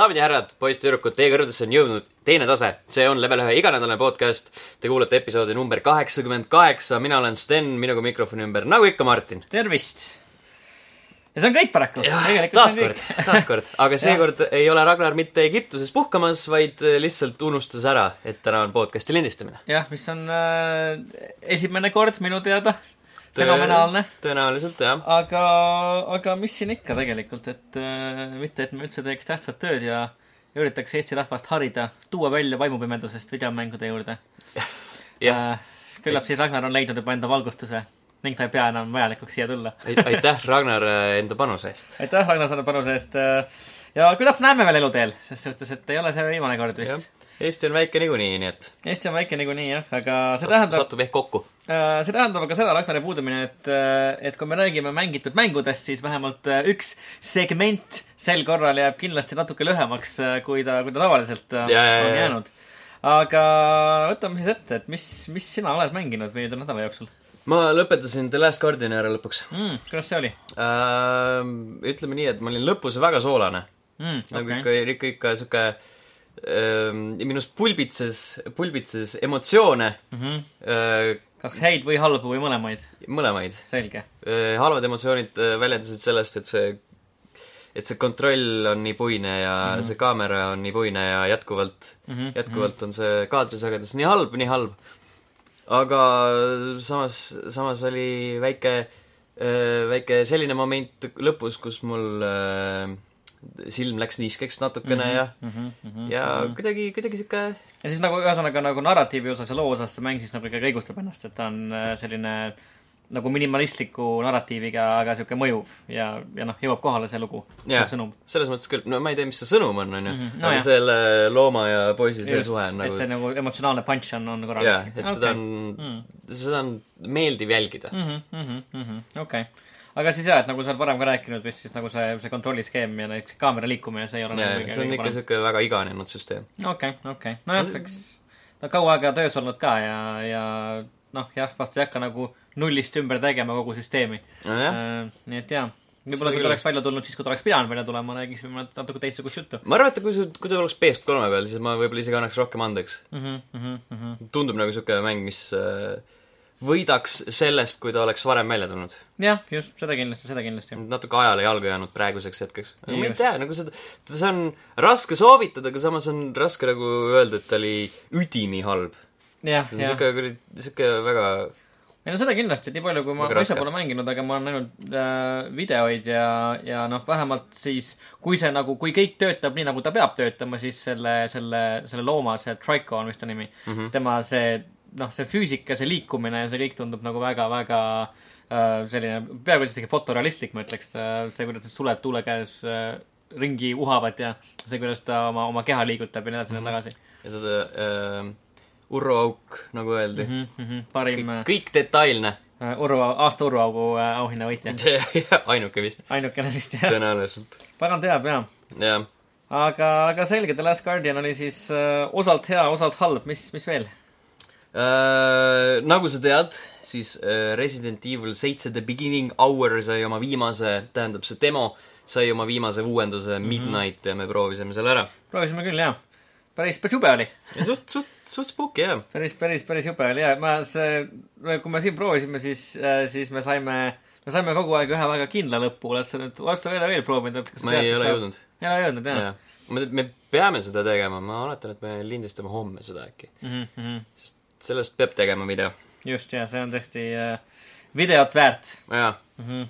daamid ja härrad, poiss-tüdrukud, teie kõrvadesse on jõudnud teine tase, see on level ühe iganädalane podcast. Te kuulate episoodi number kaheksakümmend kaheksa, mina olen Sten, minuga mikrofoni ümber, nagu ikka, Martin. tervist! ja see on kõik paraku. taaskord, taaskord, aga seekord ei ole Ragnar mitte Egiptuses puhkamas, vaid lihtsalt unustas ära, et täna on podcast'i lindistamine. jah, mis on äh, esimene kord minu teada. fenomenaalne. tõenäoliselt jah. aga, aga mis siin ikka tegelikult, et äh, mitte, et me üldse teeks tähtsat tööd ja üritaks Eesti rahvast harida, tuua välja vaimupimedusest videomängude juurde. jah, küllap siis Ragnar on leidnud juba enda valgustuse ning ta ei pea enam vajalikuks siia tulla. aitäh, Ragnar, enda panuse eest. aitäh, Ragnar, selle panuse eest. ja küllap näeme veel eluteel, ses suhtes, et ei ole see viimane kord vist. Eesti on väike niikuinii, nii et Eesti on väike niikuinii jah, aga see tähendab, satub ehk kokku. see tähendab aga seda, Ragnari puudumine, et, et kui me räägime mängitud mängudest, siis vähemalt äh, üks segment sel korral jääb kindlasti natuke lühemaks, kui ta, kui ta tavaliselt äh, Ja, ja, on jäänud. aga võtame siis ette, et mis, mis sina oled mänginud möödunud nädala jooksul ma lõpetasin The Last Guardiani ära lõpuks mm,? kuidas see oli äh,. ütleme nii, et ma olin lõpus väga soolane. mm,? nagu Okay. ikka, ikka, ikka sihuke äh, minus pulbitses, pulbitses emotsioone Mm -hmm. kas häid või halbu või mõlemaid? mõlemaid selge. äh,. halvad emotsioonid äh, väljendusid sellest, et see, et see kontroll on nii puine ja mm -hmm. see kaamera on nii puine ja jätkuvalt mm, -hmm. jätkuvalt on see kaadrisagedus nii halb, nii halb. aga samas, samas oli väike, väike selline moment lõpus, kus mul äh, silm läks niiskeks natukene mm -hmm. ja mm. -hmm. ja kuidagi, kuidagi sihuke ja siis nagu ühesõnaga nagu narratiivi osas ja loo osas see mäng siis nagu ikkagi õigustab ennast, et ta on äh, selline nagu minimalistliku narratiiviga, aga sihuke mõjuv ja, ja noh, jõuab kohale see lugu, see sõnum. selles mõttes küll, no ma ei tea, mis see sõnum on, onju Mhm,, no aga jah. selle looma ja poisi see suhe on et nagu see nagu emotsionaalne punch on, on korralik. jah, et seda on, seda on meeldiv jälgida. Mhm, okei, aga siis jah, et nagu sa oled varem ka rääkinud vist, siis nagu see, see kontrolliskeem ja näiteks kaamera liikumine, see ei ole ja nagu see on ikka siuke väga iganenud süsteem. okei, okei, nojah, eks ta on kaua aega töös olnud ka ja, ja noh, jah, vast ei hakka nagu nullist ümber tegema kogu süsteemi. nojah, nii et jaa, võib-olla kui ta oleks välja tulnud siis, kui ta oleks pidanud välja tulema, räägiksime natuke teistsugust juttu ma arvan, et kui see, kui ta oleks PS3 peal, siis ma võib-olla isegi annaks rohkem andeks. mm. -hmm, mm -hmm. tundub nagu siuke mäng, mis äh, võidaks sellest, kui ta oleks varem välja tulnud. jah, just, seda kindlasti, seda kindlasti. natuke ajale jalgu jäänud praeguseks hetkeks. ma ei tea, nagu seda, see on raske soovitada, aga samas on raske nagu öelda, et ta oli üdini halb. jah, jah. siuke kuradi, siuke väga ei no seda kindlasti, nii palju kui ma, raske. pole mänginud, aga ma olen näinud äh, videoid ja, ja noh, vähemalt siis, kui see nagu, kui kõik töötab nii, nagu ta peab töötama, siis selle, selle, selle looma, see Trico on vist ta nimi mm, -hmm. tema see, noh, see füüsika, see liikumine ja see kõik tundub nagu väga-väga äh, selline, peaaegu isegi fotorealistlik, ma ütleks, see, kuidas need suled tuule käes äh, ringi uhavad ja see, kuidas ta oma, oma keha liigutab ja nii edasi ja nii tagasi ja seda äh, Urro Auk, nagu öeldi mm. mm. -hmm. parim -hmm. äh, kõik detailne. Urvo, aasta Urvoaugu äh, auhinna võitja. ainuke vist, ainukene vist jah. tõenäoliselt. pagan teab jah. jah. aga, aga selge, The Last Guardian oli siis äh, osalt hea, osalt halb, mis, mis veel? Äh, nagu sa tead, siis äh, Resident Evil seitse The Beginning Hour sai oma viimase, tähendab see demo, sai oma viimase uuenduse Mhm. Midnight ja me proovisime selle ära. proovisime küll jah. päris, päris jube oli. ja suht, suht, suht spooky jah. päris, päris, päris jube oli ja ma see, kui me siin proovisime, siis, siis me saime, me saime kogu aeg ühe väga kindla lõpu, oled sa nüüd, oled sa veel, veel proovinud, et kas ma ei ole jõudnud. ei ole jõudnud jah jah. me, me peame seda tegema, ma oletan, et me lindistame homme seda äkki. mm? -hmm. sest sellest peab tegema video. just ja see on tõesti äh, videot väärt jaa. mm. -hmm.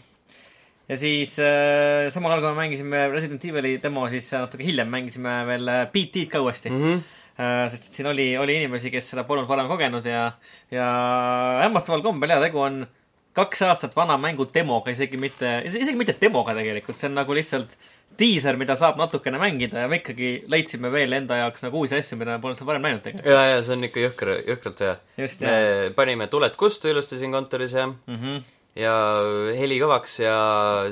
ja siis äh, samal ajal, kui me mängisime Resident Evil'i demo, siis natuke hiljem mängisime veel äh, It ka uuesti mm. -hmm. sest siin oli, oli inimesi, kes seda polnud varem kogenud ja, ja hämmastaval kombel ja tegu on kaks aastat vana mängu demoga, isegi mitte, isegi mitte demoga tegelikult, see on nagu lihtsalt diiser, mida saab natukene mängida ja me ikkagi leidsime veel enda jaoks nagu uusi asju, mida me polnud seal varem näinud tegelikult. ja, ja see on ikka jõhker, jõhkralt hea. me panime tuled kustu ilusti siin kontoris ja, mm. -hmm. ja heli kõvaks ja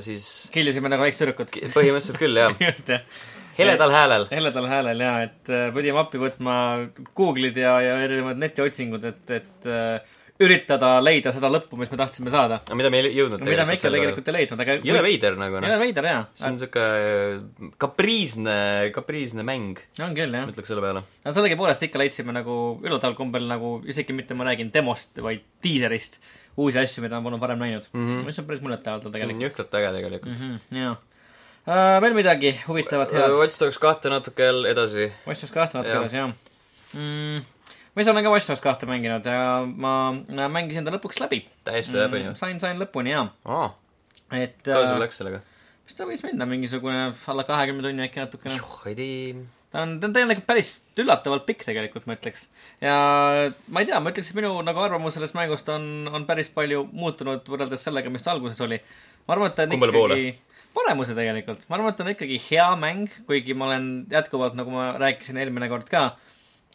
siis killisime nagu väiksed tüdrukud. põhimõtteliselt küll jah. just, jah. heledal häälel. heledal häälel ja, et äh, pidime appi võtma Google'id ja, ja erinevad netiotsingud, et, et äh, üritada leida seda lõppu, mis me tahtsime saada. aga mida me ei jõudnud no mida me ikka tegelikult ei leidnud, aga jõle veider nagu jõle noh. veider jaa. see on siuke kapriisne, kapriisne mäng, on küll jah. ütleks selle peale. aga sellegipoolest ikka leidsime nagu üllataval kombel nagu isegi mitte ma räägin demost, vaid diiserist uusi asju, mida ma polnud varem näinud mm. -hmm. mis on päris muljetavaldav see on tegelikult jõhkralt äge tegelikult. mm. -hmm, jaa uh,. veel midagi huvitavat, head? Watch Dogs kahte natuke edasi. Watch Dogs kahte natuke edasi, jah mm,. Ma ise olen ka Watch Dogs kahte mänginud ja ma mängisin ta lõpuks läbi täiesti läbi ju. sain, sain lõpuni jaa. aa, et sul äh, läks sellega? mis ta võis minna, mingisugune alla kahekümne tunni äkki natukene. tea. ta on, ta on tegelikult päris üllatavalt pikk tegelikult, ma ütleks. ja ma ei tea, ma ütleks, et minu nagu arvamus sellest mängust on, on päris palju muutunud võrreldes sellega, mis ta alguses oli. ma arvan, et ta on Kummale ikkagi paremuse tegelikult, ma arvan, et ta on ikkagi hea mäng, kuigi ma olen jätkuvalt, nagu ma rääkisin eelmine kord ka,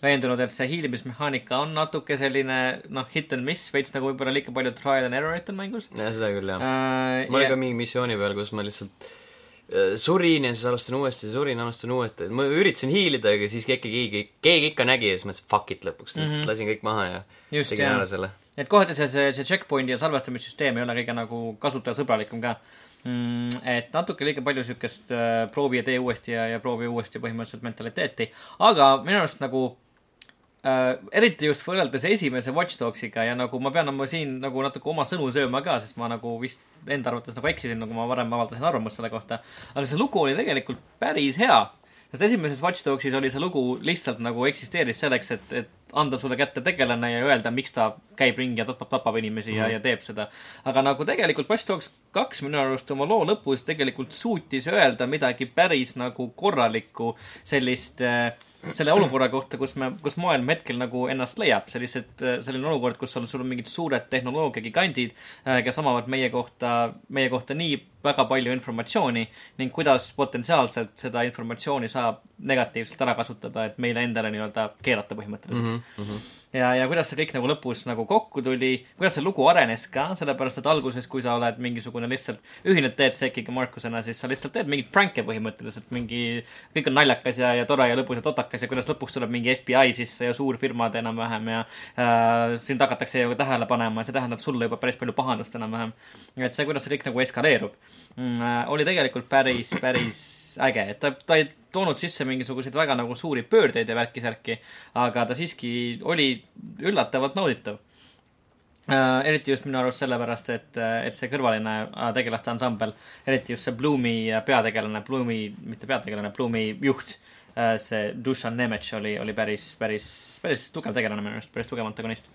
veendunud, et see hiilimismehaanika on natuke selline noh, hit and miss, veits nagu võib-olla liiga palju trial and error'it on mängus jah, seda küll jah. uh,. ma olin ka mingi missiooni peal, kus ma lihtsalt äh, surin ja siis alustan uuesti, surin, alustan uuesti. ma üritasin hiilida, aga siis keegi, keegi, keegi ikka nägi ja siis mõtlesin fuck it lõpuks, lihtsalt mm. -hmm. lasin kõik maha ja Just, tegin jah. ära selle. et kohati see, see, see checkpoint'i ja salvestamissüsteem ei ole kõige nagu kasutajasõbralikum ka mm,. et natuke liiga palju siukest äh, proovi ja tee uuesti ja, ja proovi uuesti põhimõtteliselt mentaliteeti. aga minu arust nagu äh, eriti just võrreldes esimese Watch Dogsiga ja nagu ma pean oma siin nagu natuke oma sõnu sööma ka, sest ma nagu vist enda arvates nagu eksisin, nagu ma varem avaldasin arvamust selle kohta. aga see lugu oli tegelikult päris hea sest esimeses Watch Dogsis oli see lugu lihtsalt nagu eksisteeris selleks, et, et anda sulle kätte tegelane ja öelda, miks ta käib ringi ja tapab, tapab inimesi mm. ja, ja teeb seda. aga nagu tegelikult Watch Dogs kaks minu arust oma loo lõpus tegelikult suutis öelda midagi päris nagu korralikku sellist äh, selle olukorra kohta, kus me, kus maailm hetkel nagu ennast leiab, sellised, selline olukord, kus on sul on mingid suured tehnoloogiagigandid, kes omavad meie kohta, meie kohta nii väga palju informatsiooni ning kuidas potentsiaalselt seda informatsiooni saab negatiivselt ära kasutada, et meile endale nii-öelda keerata põhimõtteliselt mm. -hmm. ja, ja kuidas see kõik nagu lõpus nagu kokku tuli, kuidas see lugu arenes ka, sellepärast et alguses, kui sa oled mingisugune lihtsalt, ühined Dead Sekiga Markusena, siis sa lihtsalt teed mingeid prank'e põhimõtteliselt, mingi, kõik on naljakas ja, ja tore ja lõbus ja totakas ja kuidas lõpuks tuleb mingi FBI sisse ja suurfirmad enam-vähem ja äh, sind hakatakse ju tähele panema ja see tähendab sulle juba päris palju pahandust enam-vähem. et see, kuidas see kõik nagu eskaleerub mm,, äh, oli tegelikult päris, päris äge, et ta, ta ei toonud sisse mingisuguseid väga nagu suuri pöördeid ja värki-särki, aga ta siiski oli üllatavalt nauditav Uh, eriti just minu arust sellepärast, et, et see kõrvaline uh, tegelaste ansambel, eriti just see Bloomi uh, peategelane, Bloomi, mitte peategelane, Bloomi juht uh,, see Dušan Nemec oli, oli päris, päris, päris tugev tegelane minu arust, päris tugev antagonist.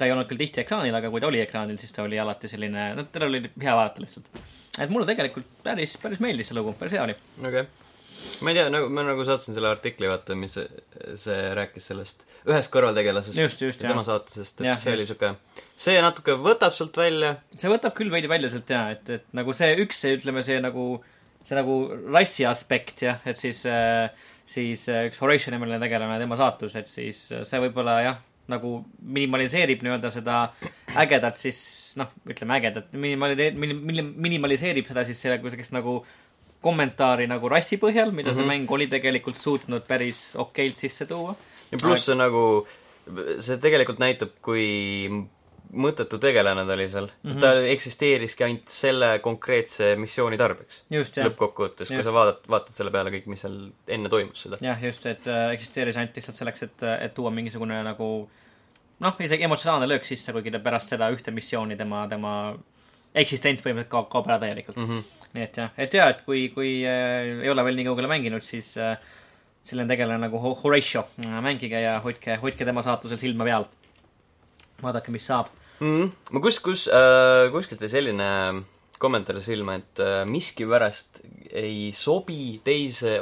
Ta ei olnud küll tihti ekraanil, aga kui ta oli ekraanil, siis ta oli alati selline, no teda oli hea vaadata lihtsalt. et mulle tegelikult päris, päris meeldis see lugu, päris hea oli. okei okay.. ma ei tea, nagu ma nagu saatsin selle artikli, vaata, mis see, rääkis sellest ühest kõrvaltegelasest Just, just, ja tema saatusest, et ja, see just. oli siuke, see natuke võtab sealt välja, see võtab küll veidi välja sealt jaa, et, et nagu see üks, see ütleme, see nagu, see nagu rassi aspekt jah, et siis, siis äh, üks Horatio nimeline tegelane, tema saatus, et siis äh, see võib-olla jah, nagu minimaliseerib nii-öelda seda ägedat siis noh, ütleme ägedat, minimali-, minim-, minimaliseerib seda siis sellega sellist nagu kommentaari nagu rassi põhjal, mida mm -hmm. see mäng oli tegelikult suutnud päris okeilt sisse tuua. ja pluss see nagu, see tegelikult näitab, kui mõttetu tegelane ta oli seal mm. -hmm. ta eksisteeriski ainult selle konkreetse missiooni tarbeks. lõppkokkuvõttes, kui sa vaatad, vaatad selle peale kõik, mis seal enne toimus seda. jah, just, et äh, eksisteeris ainult lihtsalt selleks, et, et tuua mingisugune nagu noh, isegi emotsionaalne löök sisse, kuigi ta pärast seda ühte missiooni tema, tema eksistents põhimõtteliselt kaob, kaob ära täielikult mm. -hmm. nii et jah, et jaa, et kui, kui äh, ei ole veel nii kaugele mänginud, siis äh, selline tegelane nagu Ho- Horatio, mängige ja hoidke, hoidke tema saatusel silma peal. vaadake, mis saab. mm. -hmm. ma kus, kus äh,, kuskilt jäi selline kommentaar silma, et äh, miskipärast ei sobi teise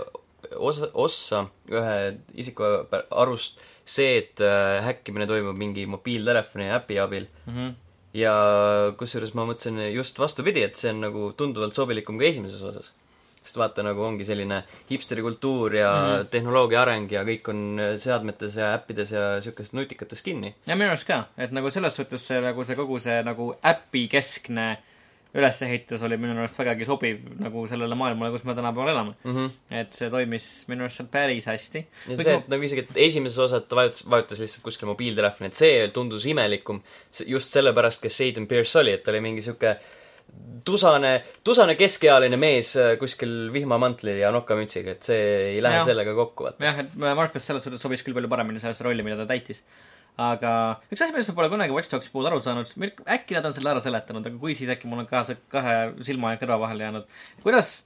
osa, ossa ühe isiku pär- arust see, et äh, häkkimine toimub mingi mobiiltelefoni äpi abil Mm -hmm. ja kusjuures ma mõtlesin just vastupidi, et see on nagu tunduvalt sobilikum ka esimeses osas. sest vaata, nagu ongi selline hipsteri kultuur ja mm -hmm. tehnoloogia areng ja kõik on seadmetes ja äppides ja siukestes nutikates kinni. ja minu arust ka, et nagu selles suhtes see nagu see kogu see nagu äpi keskne ülesehitus oli minu arust vägagi sobiv nagu sellele maailmale, kus me tänapäeval elame. mm. -hmm. et see toimis minu arust seal päris hästi. ja see, et nagu isegi, et esimeses osas ta vajutas, vajutas lihtsalt kuskil mobiiltelefoni, et see tundus imelikum just sellepärast, kes Aiden Pierce oli, et ta oli mingi sihuke tusane, tusane keskealine mees äh, kuskil vihmamantli ja nokamütsiga, et see ei lähe Jah. sellega kokku, vaata. jah, et Marcus selles suhtes sobis küll palju paremini sellesse rolli, mida ta täitis. Aga üks asi, millest ma pole kunagi Watch Dogsi puhul aru saanud, äkki nad on selle ära seletanud, aga kui, siis äkki mul on ka see kahe silma ja kõrva vahele jäänud. kuidas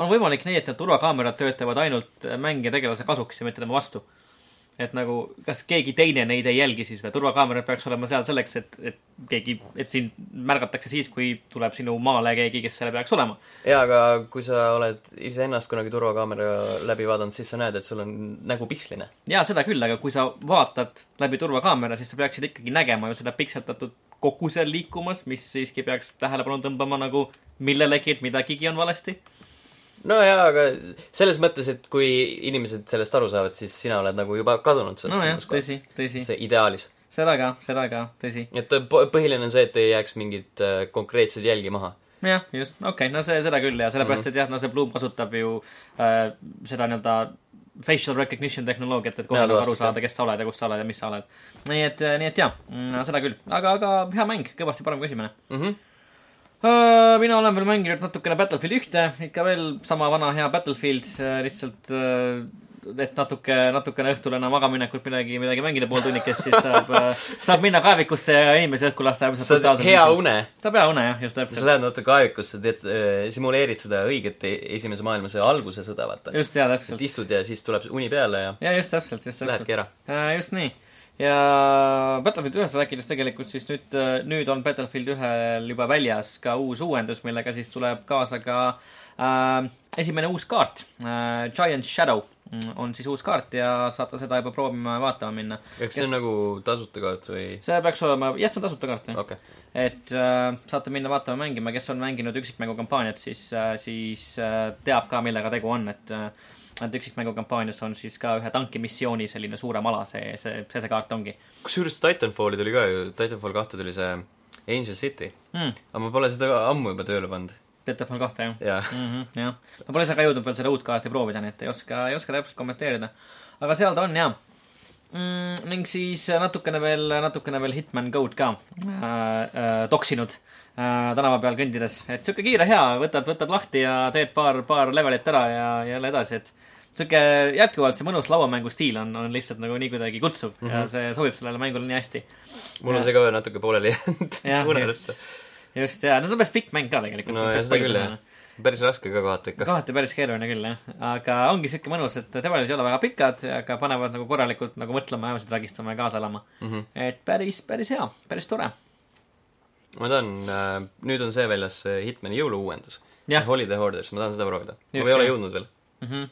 on võimalik nii, et need turvakaamerad töötavad ainult mängija tegelase kasuks ja mitte tema vastu? Et nagu, kas keegi teine neid ei jälgi siis või? turvakaamerad peaks olema seal selleks, et, et keegi, et sind märgatakse siis, kui tuleb sinu maale keegi, kes selle peaks olema. jaa, aga kui sa oled iseennast kunagi turvakaamera läbi vaadanud, siis sa näed, et sul on nägu piksline. jaa, seda küll, aga kui sa vaatad läbi turvakaamera, siis sa peaksid ikkagi nägema ju seda pikseldatud kogu seal liikumas, mis siiski peaks tähelepanu tõmbama nagu millelegi, et midagigi on valesti. No jaa, aga selles mõttes, et kui inimesed sellest aru saavad, siis sina oled nagu juba kadunud selles kohas. tõsi, tõsi. see ideaalis. seda ka, seda ka, tõsi. et po- põhiline on see, et ei jääks mingit äh, konkreetset jälgi maha. jah, just, okei okay,, no see, seda küll ja sellepärast, et jah, no see Bloom kasutab ju äh, seda nii-öelda facial recognition tehnoloogiat, et kohe nagu aru saada, kes sa oled ja kus sa oled ja mis sa oled. nii et, nii et jah, seda küll, aga, aga hea mäng, kõvasti parem kui esimene. mm. -hmm. Uh, mina olen veel mänginud natukene Battlefield ühte, ikka veel sama vana hea Battlefield, lihtsalt uh, et natuke, natukene õhtul enne magaminekut midagi, midagi mängida pool tunnikest, siis saab saab minna kaevikusse ja inimesi õhku lasta. sa oled hea. une. saab hea une jah, just sa täpselt. lähed natuke aevikusse, teed, simuleerid seda õiget e- esimese maailmasõja alguse sõda, vaata. just jaa, täpselt. istud ja siis tuleb uni peale ja ja just täpselt, just täpselt lähedki. ära. just nii. Ja Battlefield ühest rääkides tegelikult siis nüüd, nüüd on Battlefield ühel juba väljas ka uus uuendus, millega siis tuleb kaasa ka äh, esimene uus kaart äh,. Giant Shadow mm, on siis uus kaart ja saate seda juba proovima ja vaatama minna. kas see on nagu tasuta kaart või? see peaks olema, jah, see on tasuta kaart, jah. okei. et äh, saate minna vaatama, mängima, kes on mänginud üksikmängu kampaaniat, siis äh,, siis äh, teab ka, millega tegu on, et äh, et üksikmängu kampaanias on siis ka ühe tankimissiooni selline suurem ala, see, see, see see kaart ongi kusjuures Titanfalli tuli ka ju, Titanfall kahte tuli see Angel City. mm,. aga ma pole seda ammu juba tööle pannud. Battlefield kahte, jah jaa. mm. -hmm, jah, ma pole ise ka jõudnud veel seda uut kaarti proovida, nii et ei oska, ei oska täpselt kommenteerida. aga seal ta on ja mm,. ning siis natukene veel, natukene veel Hitman Go'd ka äh, äh, toksinud äh, tänava peal kõndides, et sihuke kiire hea, võtad, võtad lahti ja teed paar, paar levelit ära ja, ja jälle edasi, et sihuke jätkuvalt see mõnus lauamängu stiil on, on lihtsalt nagu nii kuidagi kutsuv mm -hmm. ja see sobib sellele mängule nii hästi. mul on see ka natuke pooleli jäänud Jah, unelusse. just ja, no see on päris pikk mäng ka tegelikult. no ja seda küll jah. päris raske ka kohati ikka. kohati päris keeruline küll jah, aga ongi siuke mõnus, et levelid ei ole väga pikad, aga panevad nagu korralikult nagu mõtlema, ajasid tragistama ja kaasa elama mm. Mhm. -hmm. et päris, päris hea, päris tore. ma tahan äh,, nüüd on see väljas, see Hitmani jõuluuuendus. Jah. Holiday Hoarders, ma tahan seda proovida. ma ei ole jah. jõudnud veel. Mm -hmm.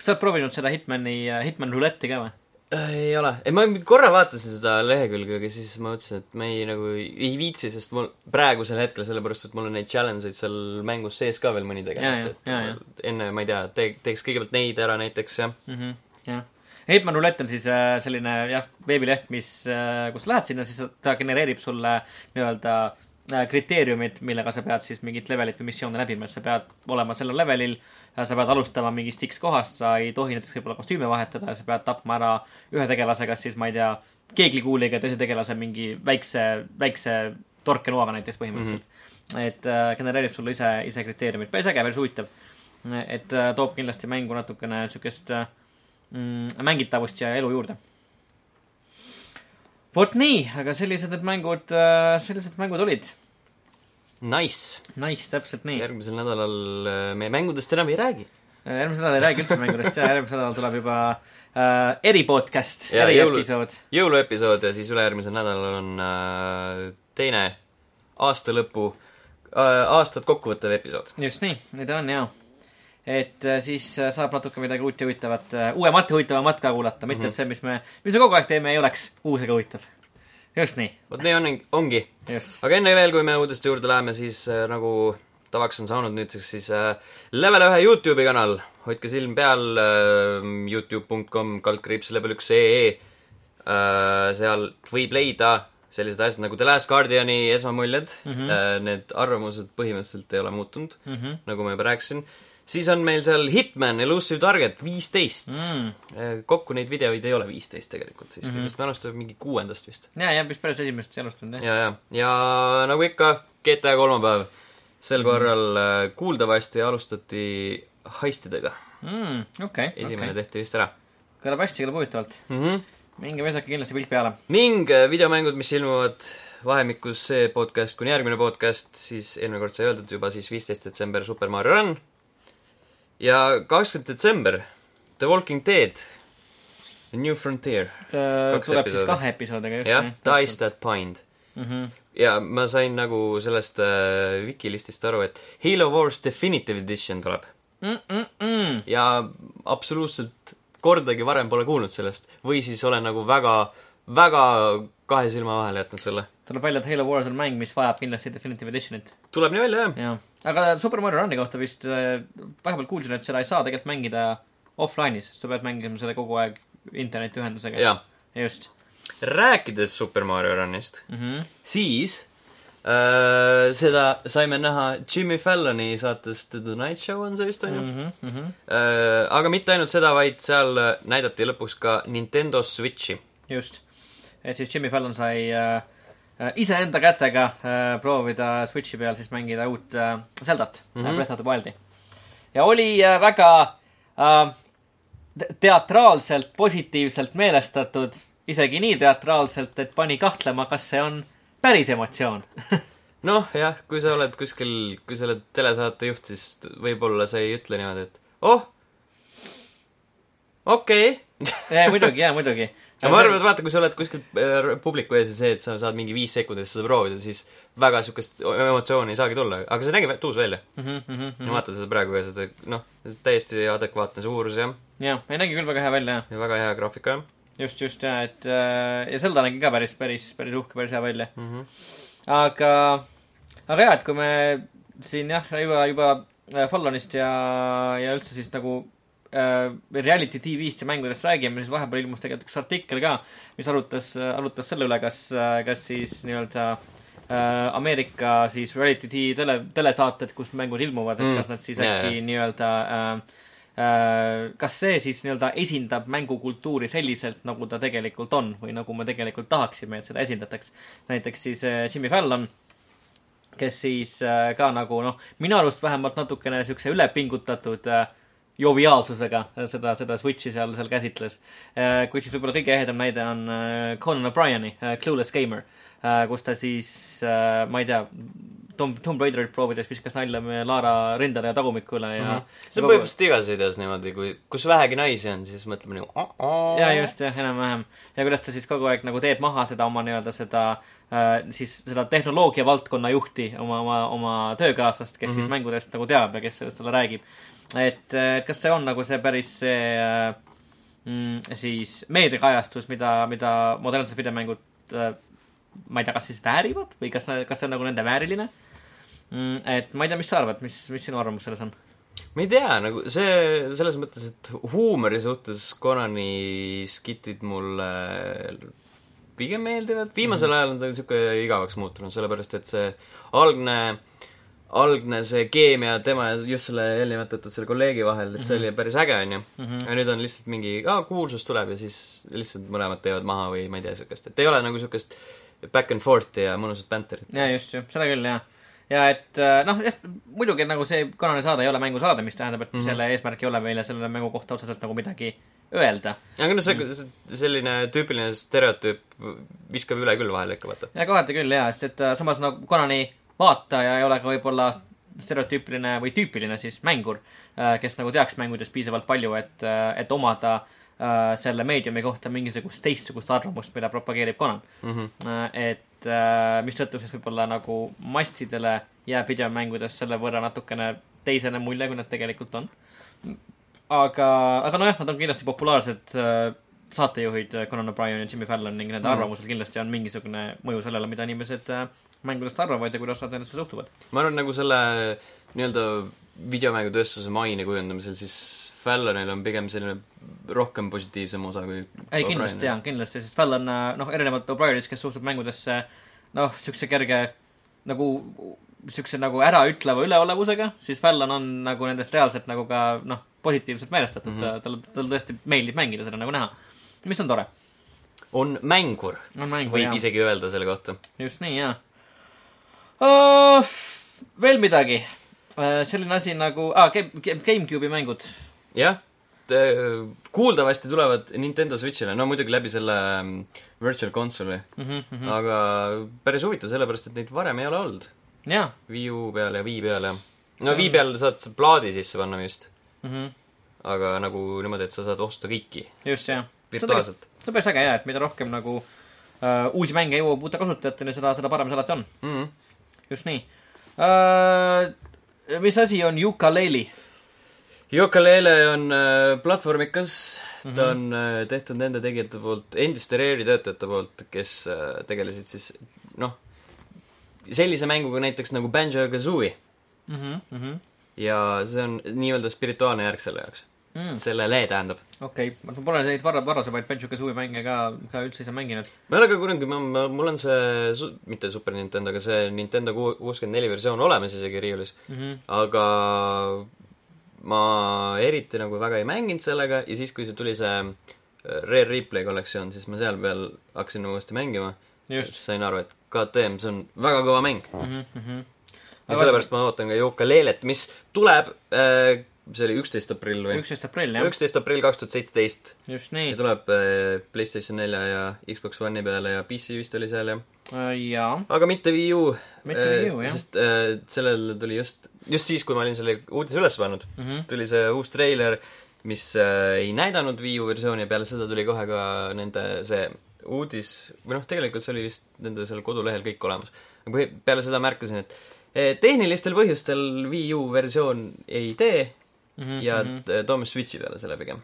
Kas sa oled proovinud seda Hitmani, Hitman Roulette'i ka või? ei ole, ei ma korra vaatasin seda lehekülge, aga siis ma mõtlesin, et ma ei nagu ei viitsi, sest mul praegusel hetkel, sellepärast et mul on neid challenge eid seal mängus sees ka veel mõni Ja, ja, tegemata, ja, ja. et enne ma ei tea, te-, teeks kõigepealt neid ära näiteks ja mm. -hmm. jah. Hitman Roulette on siis äh, selline jah, veebileht, mis äh,, kus lähed sinna, siis ta genereerib sulle nii-öelda äh, kriteeriumid, millega sa pead siis mingit levelit või missioone läbima, et sa pead olema sellel levelil, sa pead alustama mingist X kohast, sa ei tohi näiteks võib-olla kostüüme vahetada, sa pead tapma ära ühe tegelase, kas siis ma ei tea, keeglikuuliga ja teise tegelase mingi väikse, väikse torkenoaga näiteks põhimõtteliselt mm. -hmm. et äh, genereerib sulle ise, ise kriteeriumid, päris äge, päris huvitav. et äh, toob kindlasti mängu natukene siukest äh, mm, mängitavust ja elu juurde. vot nii, aga sellised need mängud, sellised mängud olid. nice. Nice, täpselt nii. järgmisel nädalal äh, me mängudest enam ei räägi. järgmisel nädalal ei räägi üldse mängudest ja järgmisel nädalal tuleb juba äh, eripodcast, Ja jõulu- eriepisood. jõuluepisood ja siis ülejärgmisel nädalal on äh, teine aastalõpu äh,, aastat kokkuvõttev episood. just nii, nii ta on jaa. et äh, siis äh, saab natuke midagi uut ja huvitavat, uuemat ja huvitavamat ka kuulata, mitte Mhm. et see, mis me, mis me kogu aeg teeme, ei oleks uus ega huvitav. Just nii, vot nii on, ongi. aga enne veel, kui me uudiste juurde läheme, siis äh, nagu tavaks on saanud nüüdseks, siis äh, Level ühe Youtube'i kanal, hoidke silm peal äh,, Youtube.com kaldkriips level üks ee äh,. sealt võib leida sellised asjad nagu The Last Guardiani esmamuljed mm, -hmm. need arvamused põhimõtteliselt ei ole muutunud mm, -hmm. nagu ma juba rääkisin. Siis on meil seal Hitman Elusive Target viisteist mm.. kokku neid videoid ei ole viisteist tegelikult siiski mm, -hmm. sest me alustame mingi kuuendast vist. ja, ja vist päris esimesest ei alustanud, jah. ja, ja, ja nagu ikka, GTA kolmapäev. sel korral mm -hmm. kuuldavasti alustati heistidega mm,. okei okay,, esimene okay. tehti vist ära. kõlab hästi, kõlab huvitavalt mm. -hmm minge visake kindlasti pilk peale. ning äh, videomängud, mis ilmuvad vahemikus see podcast kuni järgmine podcast, siis eelmine kord sai öeldud juba siis viisteist detsember Super Mario Run. Ja kakskümmend detsember The Walking Dead, The New Frontier. tuleb episoodi. siis kahe episoodiga just. jah, Dice That Bind mm. -hmm. ja ma sain nagu sellest äh, Wikilistist aru, et Halo Wars Definitive Edition tuleb mm. -mm ja absoluutselt kordagi varem pole kuulnud sellest või siis olen nagu väga, väga kahe silma vahele jätnud selle. tuleb välja, et Halo Wars on mäng, mis vajab kindlasti Definitive Editionit. tuleb nii välja, jah. jah, aga Super Mario Run'i kohta vist äh, vahepeal kuulsin, et seda ei saa tegelikult mängida offline'is, sa pead mängima selle kogu aeg internetiühendusega. just. rääkides Super Mario Run'ist mm, -hmm. siis Uh, seda saime näha Jimmy Falloni saatest The Tonight Show on see vist, on ju mm? -hmm, mm -hmm. Uh, aga mitte ainult seda, vaid seal näidati lõpuks ka Nintendo Switchi. just. et siis Jimmy Fallon sai uh, iseenda kätega uh, proovida Switchi peal siis mängida uut uh, Zeldat mm, -hmm. Breath of the Wildi. ja oli väga teatraalselt, positiivselt meelestatud, isegi nii teatraalselt, et pani kahtlema, kas see on päris emotsioon noh, jah, kui sa oled kuskil, kui sa oled telesaate juht, siis võib-olla sa ei ütle niimoodi, et oh, okei okay. jaa, muidugi, jaa, muidugi. Ja ma arvan, et vaata, kui sa oled kuskil äh, publiku ees ja see, et sa saad mingi viis sekundit seda proovida, siis väga siukest emotsiooni ei saagi tulla, aga see nägi tuus välja mm. -hmm, mm -hmm. ma vaatan seda praegu ja seda, noh, täiesti adekvaatne suurus, jah. jah, ei nägi küll väga hea välja, jah. ja väga hea graafika, jah just, just ja, et äh, ja Zelda nägi ka päris, päris, päris uhke, päris hea välja mm. -hmm. aga, aga jaa, et kui me siin jah, juba, juba äh, Fallonist ja, ja üldse siis nagu reality TV-st ja mängudest räägime, siis vahepeal ilmus tegelikult üks artikkel ka, mis arutas, arutas selle üle, kas, kas siis nii-öelda äh, Ameerika siis reality TV tele, telesaated, kus mängud ilmuvad, et mm. kas nad siis äkki yeah. nii-öelda äh, Äh, kas see siis nii-öelda esindab mängukultuuri selliselt, nagu ta tegelikult on või nagu me tegelikult tahaksime, et seda esindataks. näiteks siis äh, Jimmy Fallon, kes siis äh, ka nagu noh, minu arust vähemalt natukene siukse ülepingutatud joviaalsusega seda, seda Switchi seal, seal käsitles. kuid siis võib-olla kõige ehedam näide on Conan O'Brieni Clueless Gamer, kus ta siis, ma ei tea, Tom, Tomb Raiderit proovides viskas nalja meie Laara rindele ja tagumikule ja mm. -hmm. see on põhimõtteliselt igas videos niimoodi, kui, kus vähegi naisi on, siis mõtleme nagu oh, oh. ja just, jah, enam-vähem. ja kuidas ta siis kogu aeg nagu teeb maha seda oma nii-öelda seda äh, siis seda tehnoloogia valdkonna juhti, oma, oma, oma töökaaslast, kes mm -hmm. siis mängudest nagu teab ja kes sellest talle räägib. Et, et kas see on nagu see päris see äh, mm, siis meediakajastus, mida, mida modernsed videomängud äh, ma ei tea, kas siis väärivad või kas, kas see on nagu nende vääriline Mm, et ma ei tea, mis sa arvad, mis, mis sinu arvamus selles on? ma ei tea, nagu see, selles mõttes, et huumori suhtes Konani skitid mulle pigem meeldivad, viimasel mm. ajal on ta niisugune igavaks muutunud, sellepärast et see algne, algne see keemia tema ja just selle eelnimetatud selle kolleegi vahel, et see mm -hmm. oli päris äge, onju. Mhm. ja nüüd on lihtsalt mingi, aa, kuulsus tuleb ja siis lihtsalt mõlemad teevad maha või ma ei tea, niisugust, et ei ole nagu niisugust back and forth'i ja mõnusat banterit. jaa, just, jah, seda küll, jah ja et äh, noh, jah, muidugi nagu see Konani saade ei ole mängusaade, mis tähendab, et mm -hmm. selle eesmärk ei ole meile selle mängu kohta otseselt nagu midagi öelda. aga noh, see, selline tüüpiline stereotüüp viskab üle küll vahel ikka, vaata. ja kohati küll, jaa, sest et äh, samas nagu Konani vaataja ei ole ka võib-olla stereotüüpiline või tüüpiline siis mängur, äh, kes nagu teaks mängudest piisavalt palju, et, et omada äh, äh, selle meediumi kohta mingisugust teistsugust arvamust, mida propageerib Conan mm. -hmm. et äh, mistõttu siis võib-olla nagu massidele jääb videomängudest selle võrra natukene teisene mulje, kui nad tegelikult on. aga, aga nojah, nad on kindlasti populaarsed äh, saatejuhid äh, Conan O'Brien ja Jimmy Fallon ning nende mm. arvamusel kindlasti on mingisugune mõju sellele, mida inimesed äh, mängudest arvavad ja kuidas nad endasse suhtuvad. ma arvan, nagu selle nii-öelda videomängutööstuse maine kujundamisel, siis Fallonil on pigem selline rohkem positiivsem osa kui ei, kindlasti jaa, kindlasti, sest Fallon, noh, erinevalt O'Brienist, kes suhtub mängudesse noh, siukse kerge nagu siukse nagu äraütleva üleolevusega, siis Fallon on nagu nendest reaalselt nagu ka noh, positiivselt meelestatud mm. -hmm. talle, talle tõesti meeldib mängida seda nagu näha. mis on tore, on mängur, on mängu võib jaa, isegi öelda selle kohta. just nii jaa uh,. veel midagi uh,, selline asi nagu ah,, GameCube'i mängud jah, kuuldavasti tulevad Nintendo Switch'ile, no muidugi läbi selle mm, Virtual Console'i, mm. -hmm, mm -hmm. aga päris huvitav, sellepärast et neid varem ei ole olnud. Wii U peal ja Wii peal ja no Wii peal saad sa plaadi sisse panna vist, mm, -hmm. aga nagu niimoodi, et sa saad osta kõiki just jah. virtuaalselt see on päris äge jaa, et mida rohkem nagu uh, uusi mänge jõuab uute kasutajateni, seda, seda parem see alati on. mm. -hmm. Just nii uh,. mis asi on Yooka-Laylee? Yooka-Laylee on äh, platvormikas, Mhm. ta on äh, tehtud nende tegijate poolt, endiste Rare'i töötajate poolt, kes äh, tegelesid siis noh, sellise mänguga näiteks nagu Banjo-Kazooie ja see on nii-öelda spirituaalne järg selle jaoks, sellele tähendab. okei, ma pole neid varra, varasemaid Banjo-Kazooie mänge ka, ka üldse ise mänginud. ma ei ole ka kunagi, ma, ma, mul on see su-, mitte Super Nintendo, aga see Nintendo ku- kuuskümmend neli versioon olemas isegi riiulis, aga ma eriti nagu väga ei mänginud sellega ja siis, kui see tuli see äh, Rare Replay kollektsioon, siis ma seal peal hakkasin uuesti mängima. siis sain aru, et KTM, see on väga kõva mäng. ja Aga sellepärast ma ootan ka Yooka-Laylet, mis tuleb äh,, see oli üksteist aprill või? üksteist aprill jah, üksteist aprill kaks tuhat seitseteist just ja nii. tuleb äh, PlayStation nelja ja Xbox One'i peale ja PC vist oli seal ja jaa, aga mitte Wii U. Mitte Wii U, jah. sest äh, sellel tuli just, just siis, kui ma olin selle uudise üles pannud mm, Mhm. tuli see uus treiler, mis äh, ei näidanud Wii U versiooni ja peale seda tuli kohe ka nende see uudis, või noh, tegelikult see oli vist nende seal kodulehel kõik olemas. aga peale seda märkasin, et eh, tehnilistel põhjustel Wii U versioon ei tee Mhm, ja t- toome Switchi peale selle pigem.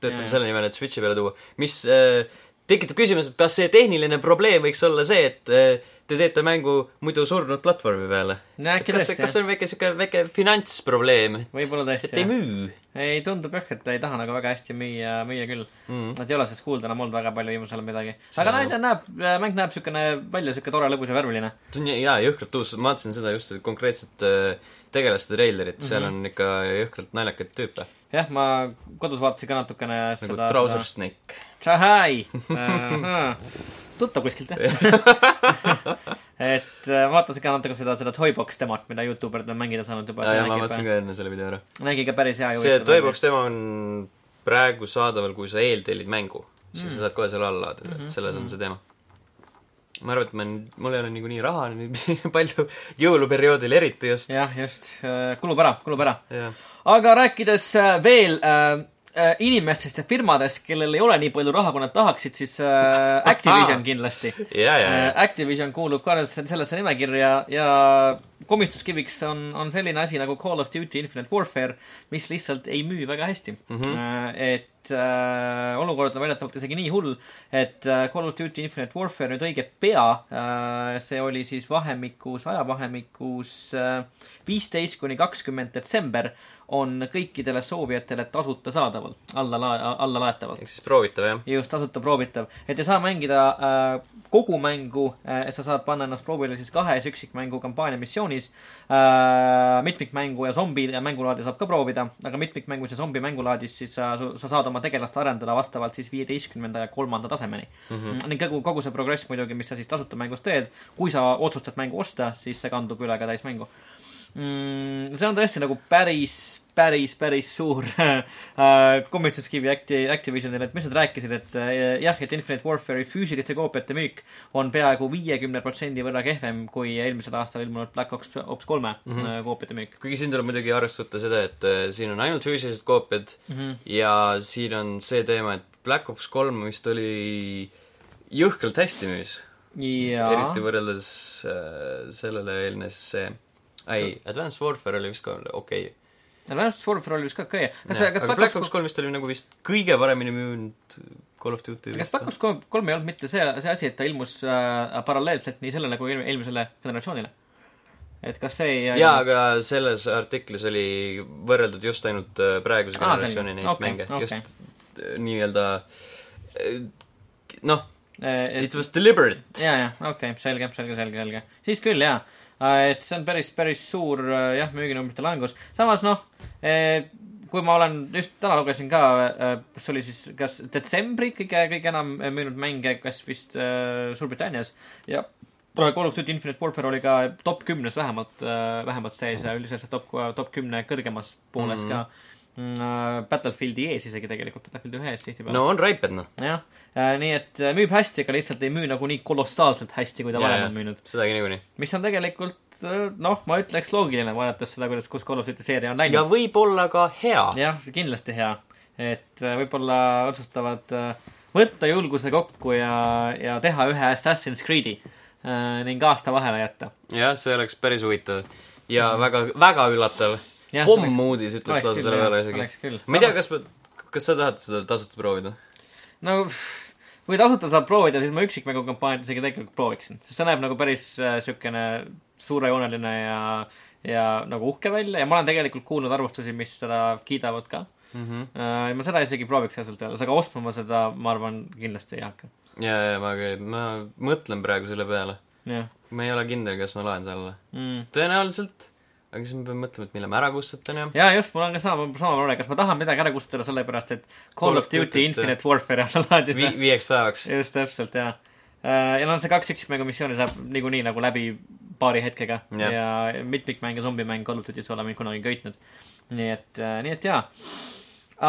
töötame selle nimel, et Switchi peale tuua, mis äh, tekitab küsimuse, et kas see tehniline probleem võiks olla see, et äh, te teete mängu muidu surnud platvormi peale. no kas, kas see on väike siuke väike finantsprobleem, et, et ei müü ei, tundub jah, et ta ei taha nagu väga hästi müüa, müüa küll. mm.? Nad ei ole sellest kuulda enam olnud väga palju viimasel ajal midagi. aga näed, näeb, mäng näeb siukene välja, siuke tore, lõbus ja värviline. see on jaa, jõhkralt uus, ma vaatasin seda just konkreetset äh, tegelaste treilerit, seal Mhm. on ikka jõhkralt naljakaid tüüpe. jah, ma kodus vaatasin ka natukene nagu seda. Trouser Snake. Tšahai! tuttav kuskilt jah et äh, vaatasin ka natuke seda, seda Toybox demot, mida Youtuberid on mängida saanud juba. jaa, ma vaatasin ka enne selle video ära. nägi ka päris hea. see Toybox demo on praegu saadaval, kui sa eeltellid mängu, siis sa saad kohe selle alla laadida, et selles on see teema. ma arvan, et ma, mul ei ole niikuinii raha nüüd palju, jõuluperioodil eriti just. jah, just, kulub ära, kulub ära. Aga rääkides äh, veel äh, äh, inimestest ja firmadest, kellel ei ole nii palju raha, kui nad tahaksid, siis äh, Activision kindlasti. ja, ja, ja. Activision kuulub ka sellesse nimekirja ja komistuskiviks on, on selline asi nagu Call of Duty Infinite Warfare, mis lihtsalt ei müü väga hästi mm. -hmm. et äh, olukord on väidetavalt isegi nii hull, et äh, Call of Duty Infinite Warfare nüüd õige pea äh,, see oli siis vahemikus, ajavahemikus viisteist kuni kakskümmend detsember, on kõikidele soovijatele tasuta saadaval, alla la-, alla laetaval ehk siis proovitav, jah. just tasuta proovitav, et ei saa mängida äh, kogu mängu äh,, sa saad panna ennast proovile siis kahes üksikmängu kampaania missioonis äh,. mitmikmängu ja zombi mängulaadi saab ka proovida, aga mitmikmängus ja zombi mängulaadis siis sa, sa saad oma tegelast arendada vastavalt siis viieteistkümnenda ja kolmanda tasemeni mm. -hmm. ning kogu, kogu see progress muidugi, mis sa siis tasuta mängus teed, kui sa otsustad mängu osta, siis see kandub üle ka täismängu mm,. see on tõesti nagu päris, päris, päris suur äh, komistuskivi Acti-, Activisionile, et mis nad rääkisid, et äh, jah, et Infinite Warfare'i füüsiliste koopiate müük on peaaegu viiekümne protsendi võrra kehvem kui eelmisel aastal ilmunud Black Ops, Ops kolme mm -hmm. koopiate müük kuigi siin tuleb muidugi arvesse võtta seda, et äh, siin on ainult füüsilised koopiad mm. -hmm. ja siin on see teema, et Black Ops kolm vist oli jõhkralt hästi müüs. ja eriti võrreldes äh, sellele eelnes see, ei, Advanced Warfare oli vist ka okei okay.. Advanced Warfare oli vist ka okei. kas, aga kas Black Ops kolm vist oli nagu vist kõige paremini müünud Call of Duty kas Black Ops kolm, kolm ei olnud mitte see, see asi, et ta ilmus äh, paralleelselt nii sellele kui eel- eelmisele generatsioonile? et kas see ei jaa, aga selles artiklis oli võrreldud just ainult äh, praeguse Aa, generatsiooni neid Okei, mänge, okei. just äh, nii-öelda äh, noh, it was deliberate. ja, ja okei okay,, selge, selge, selge, selge. siis küll jaa, et see on päris, päris suur äh, jah, müüginumbrite langus. samas noh, kui ma olen, just täna lugesin ka, see oli siis kas detsembri kõige, kõige enam müünud mänge, kas vist äh, Suurbritannias ja Call of Duty Infinite Warfare oli ka top kümnes vähemalt, vähemalt sees ja üldiselt top, top kümne kõrgemas pooles mm -hmm. ka. Battlefieldi ees isegi tegelikult, Battlefieldi ühe ees tihtipeale no on raiped noh, jah, nii et äh, müüb hästi, aga lihtsalt ei müü nagu nii kolossaalselt hästi, kui ta varem on müünud. sedagi niikuinii. mis on tegelikult äh, noh, ma ütleks loogiline, vaadates seda, kuidas, kus Call of Duty seeria on ja läinud. võib-olla ka hea. jah, kindlasti hea. et äh, võib-olla otsustavad äh, võtta julguse kokku ja, ja teha ühe Assassin's Creed'i äh, ning aasta vahele jätta. jah, see oleks päris huvitav ja väga, väga üllatav. Oleks- pommuudis ütleks lausa selle peale isegi ma ei tea, kas, kas sa tahad seda tasuta proovida? no kui tasuta saab proovida, siis ma üksikmängu kampaaniat isegi tegelikult prooviksin, sest see näeb nagu päris äh, siukene suurejooneline ja, ja nagu uhke välja ja ma olen tegelikult kuulnud arvustusi, mis seda kiidavad ka mm. -hmm. äh,. ma seda isegi prooviks ausalt öeldes, aga ostma ma seda, ma arvan, kindlasti ei hakka. ja, ja ma, ma mõtlen praegu selle peale. ma ei ole kindel, kas ma loen selle. mm.. tõenäoliselt, aga siis ma pean mõtlema, et mille ma ära kustutan ja. ja just, mul on ka sama, sama mure, kas ma tahan midagi ära kustutada sellepärast, et Call of Duty Duty't, Infinite Warfare alla laadida Vi-, viieks päevaks. just täpselt, jaa. ja no see kaks üksikmängu missiooni saab niikuinii nagu läbi paari hetkega Jah. ja mitmikmäng ja zombimäng Call of Duty's ei ole mind kunagi köitnud. nii et, nii et jaa.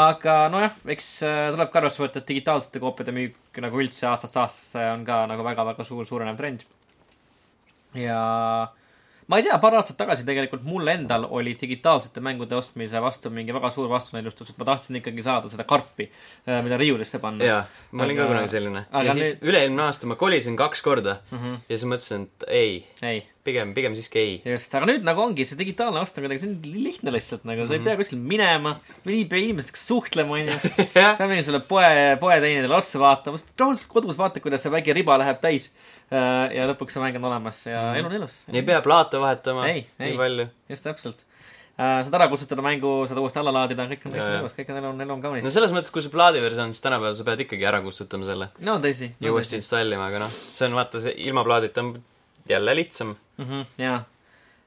aga nojah, eks äh, tuleb ka arvesse võtta, et digitaalsete koopiate müük nagu üldse aastast aastasse on ka nagu väga-väga suur, suurenev trend. ja ma ei tea, paar aastat tagasi tegelikult mul endal oli digitaalsete mängude ostmise vastu mingi väga suur vastunäidustus, et ma tahtsin ikkagi saada seda karpi, mida riiulisse panna. jaa, ma olin ka kunagi selline. ja siis nüüd- üle-eelmine aasta ma kolisin kaks korda mm. -hmm. ja siis mõtlesin, et ei, ei pigem, pigem siiski ei. just, aga nüüd nagu ongi see digitaalne ost on kuidagi, see on lihtne lihtsalt nagu, Mhm. sa ei pea kuskil minema, ei pea inimestega suhtlema, onju. peab mingi selle poe, poeteenindajale otsa vaatama, sest rahulikult kodus vaatad, kuidas see väike riba läheb täis. ja lõpuks see mäng on olemas ja elu on ilus. ei pea plaate vahetama Ei, ei. nii palju. just täpselt. saad ära kustutada mängu, saad uuesti alla laadida, kõik on, kõik on ilus, kõik on elu elu on kaunis no. selles mõttes, kui see plaadiversioon, siis tänapäeval sa pead ikkagi ära kustutama selle no tõsi. ja uuesti installima, aga noh, see on vaata, see ilma plaadita on jälle lihtsam. jaa.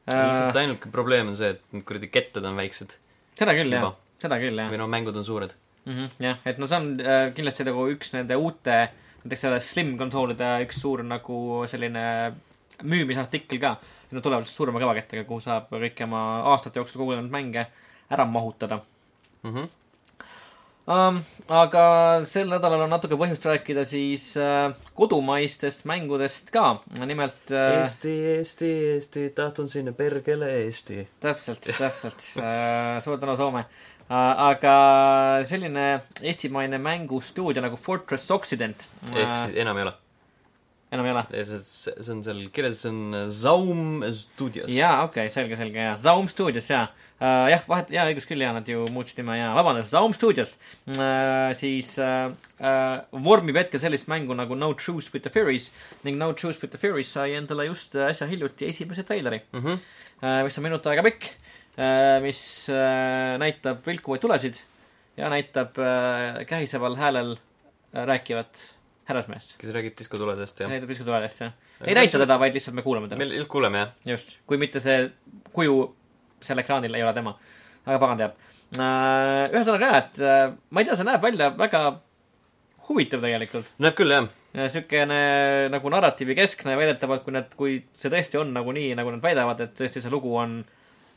lihtsalt ainuke probleem on see, et need kuradi kettad on väiksed seda küll jah seda küll jah või. no mängud on suured. mm. -hmm, jah, et no see on äh, kindlasti nagu üks nende uute, näiteks selle Slim konsoolide üks suur nagu selline müümisartikkel ka. Nad tulevad suurema kõvakettaga, kuhu saab kõiki oma aastate jooksul kogunenud mänge ära mahutada Mm -hmm. um,. aga sel nädalal on natuke põhjust rääkida siis äh, kodumaistest mängudest ka. nimelt äh, Eesti, Eesti, Eesti, tahtun sinna perkele Eesti. täpselt, täpselt uh,. suur tänu, Soome uh,. aga selline eestimaine mängustuudio nagu Fortress Occident ehk siis enam ei ole. Enam ei ole? see on seal kirjas, see on Zaum Studios. jaa, okei okay,, selge, selge, jaa. Zaum Studios, jaa uh,. jah, vahet, jaa, õigus küll, jaa, nad ju muutsid nime, jaa, vabandust, Zaum Studios uh,. siis uh, uh, vormib hetkel sellist mängu nagu No Truce with the Furies ning No Truce with the Furies sai endale just äh, äsja hiljuti esimese treileri mm. -hmm. uh,, mis on minut aega pikk uh,, mis uh, näitab vilkuvaid tulesid ja näitab uh, kähiseval häälel uh, rääkivat härrasmeest. kes räägib diskotuledest ja. näitab diskotuledest, jah. ei näita teda, vaid lihtsalt me kuulame teda. me lihtsalt kuuleme jah. just, kui mitte see kuju seal ekraanil ei ole tema. aga pagan teab. ühesõnaga jah, et äh, ma ei tea, see näeb välja väga huvitav tegelikult. näeb küll jah. niisugune nagu narratiivi keskne väidetavalt, kui need, kui see tõesti on nagu nii, nagu nad väidavad, et tõesti see lugu on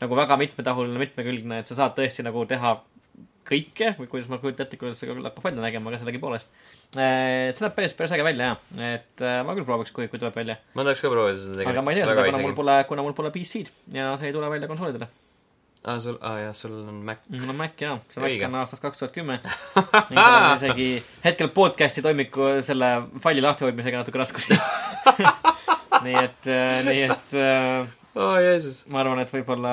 nagu väga mitmetahuline, mitmekülgne, et sa saad tõesti nagu teha kõike või kuidas ma kujutan ette, kuidas see hakkab välja nägema, aga sellegipoolest. see näeb päris, päris äge välja jah, et äh, ma küll prooviks, kui, kui tuleb välja. ma tahaks ka proovida seda aga ma ei tea seda, kuna mul pole, kuna mul pole PC-d ja see ei tule välja konsoolidele. aa, sul, aa jah, sul on Mac. mul on Mac jaa, see Mac on aastast kaks tuhat kümme. ning seal on isegi hetkel podcast'i toimiku selle faili lahtihoidmisega natuke raskusi. nii et, nii et äh, aa, Jeesus. ma arvan, et võib-olla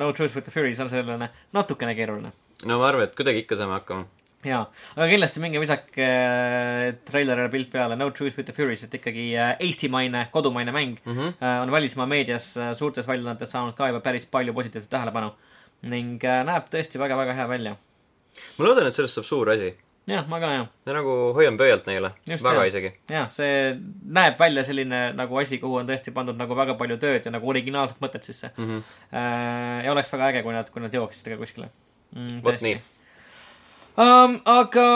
No Truth with the Furies on selline natukene keeruline. No ma arvan, et kuidagi ikka saame hakkama. jaa, aga kindlasti minge visake äh, treilerile pilt peale No Truth With The Furies, et ikkagi äh, eestimaine, kodumaine mäng mm. -hmm. äh, on välismaa meedias äh, suurtes väljaannetes saanud ka juba päris palju positiivset tähelepanu ning äh, näeb tõesti väga-väga hea välja. ma loodan, et sellest saab suur asi. jah, ma ka jah. ja nagu hoian pöialt neile. Väga jah. isegi. jah, see näeb välja selline nagu asi, kuhu on tõesti pandud nagu väga palju tööd ja nagu originaalset mõtet sisse Mm -hmm. ja oleks väga äge, kui nad, kui nad jõuaksid ka kuskile mm,. Vot nii. um,. aga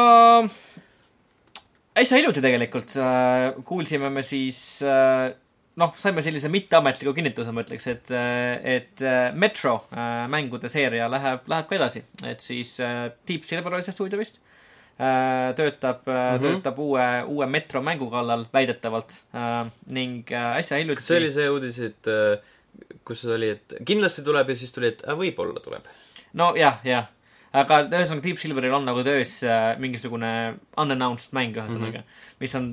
äsja hiljuti tegelikult äh, kuulsime me siis äh, noh, saime sellise mitteametliku kinnituse, ma ütleks, et, et äh, Metro äh, mängude seeria läheb, läheb ka edasi, et siis äh, Deep Silver oli see stuudio vist äh,, töötab mm. -hmm. töötab uue, uue Metro mängu kallal väidetavalt äh, ning äh, äsja hiljuti. kas see oli see uudis, et äh, kus oli, et kindlasti tuleb ja siis tuli, et äh, võib-olla tuleb? nojah, jah. aga ühesõnaga Deep Silveril on nagu töös äh, mingisugune unannounced mäng ühesõnaga mm, -hmm. mis on,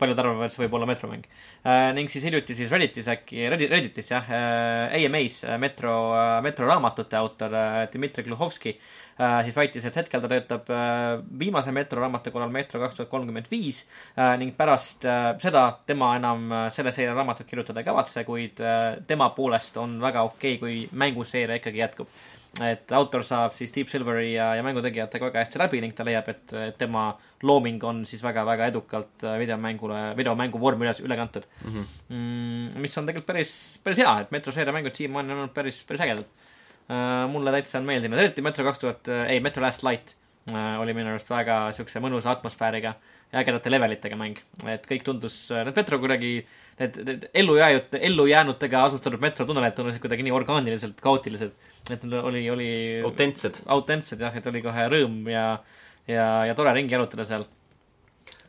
paljud arvavad, et see võib olla Metro mäng äh,. ning siis hiljuti siis Redditis äkki, Reddit, Redditis jah äh,, AMA-s äh, Metro äh,, Metro raamatute autor äh, Dmitri Gluhovski äh, siis väitis, et hetkel ta töötab äh, viimase Metro raamatu kallal Metro kaks tuhat kolmkümmend viis äh, ning pärast äh, seda tema enam äh, selle seeria raamatut kirjutada ei kavatse, kuid tema poolest on väga okei okay,, kui mänguseeria ikkagi jätkub et autor saab siis Deep Silveri ja, ja mängutegijatega väga hästi läbi ning ta leiab, et tema looming on siis väga-väga edukalt äh, videomängule, videomängu vormi üles, üle kantud mm. -hmm. mm,. mis on tegelikult päris, päris hea, et Metro seeria mängud siiamaani on olnud päris, päris ägedad uh,. mulle täitsa on meeldinud, eriti Metro kaks tuhat, ei Metro Last Light uh, oli minu arust väga siukse mõnusa atmosfääriga ja ägedate levelitega mäng, et kõik tundus, need Metro kuidagi need, need ellujääjute, ellujäänutega asustatud metrotunnelid tundusid kuidagi nii orgaaniliselt kaootilised, et oli, oli autentsed. autentsed jah, et oli kohe rõõm ja, ja, ja tore ringi jalutada seal.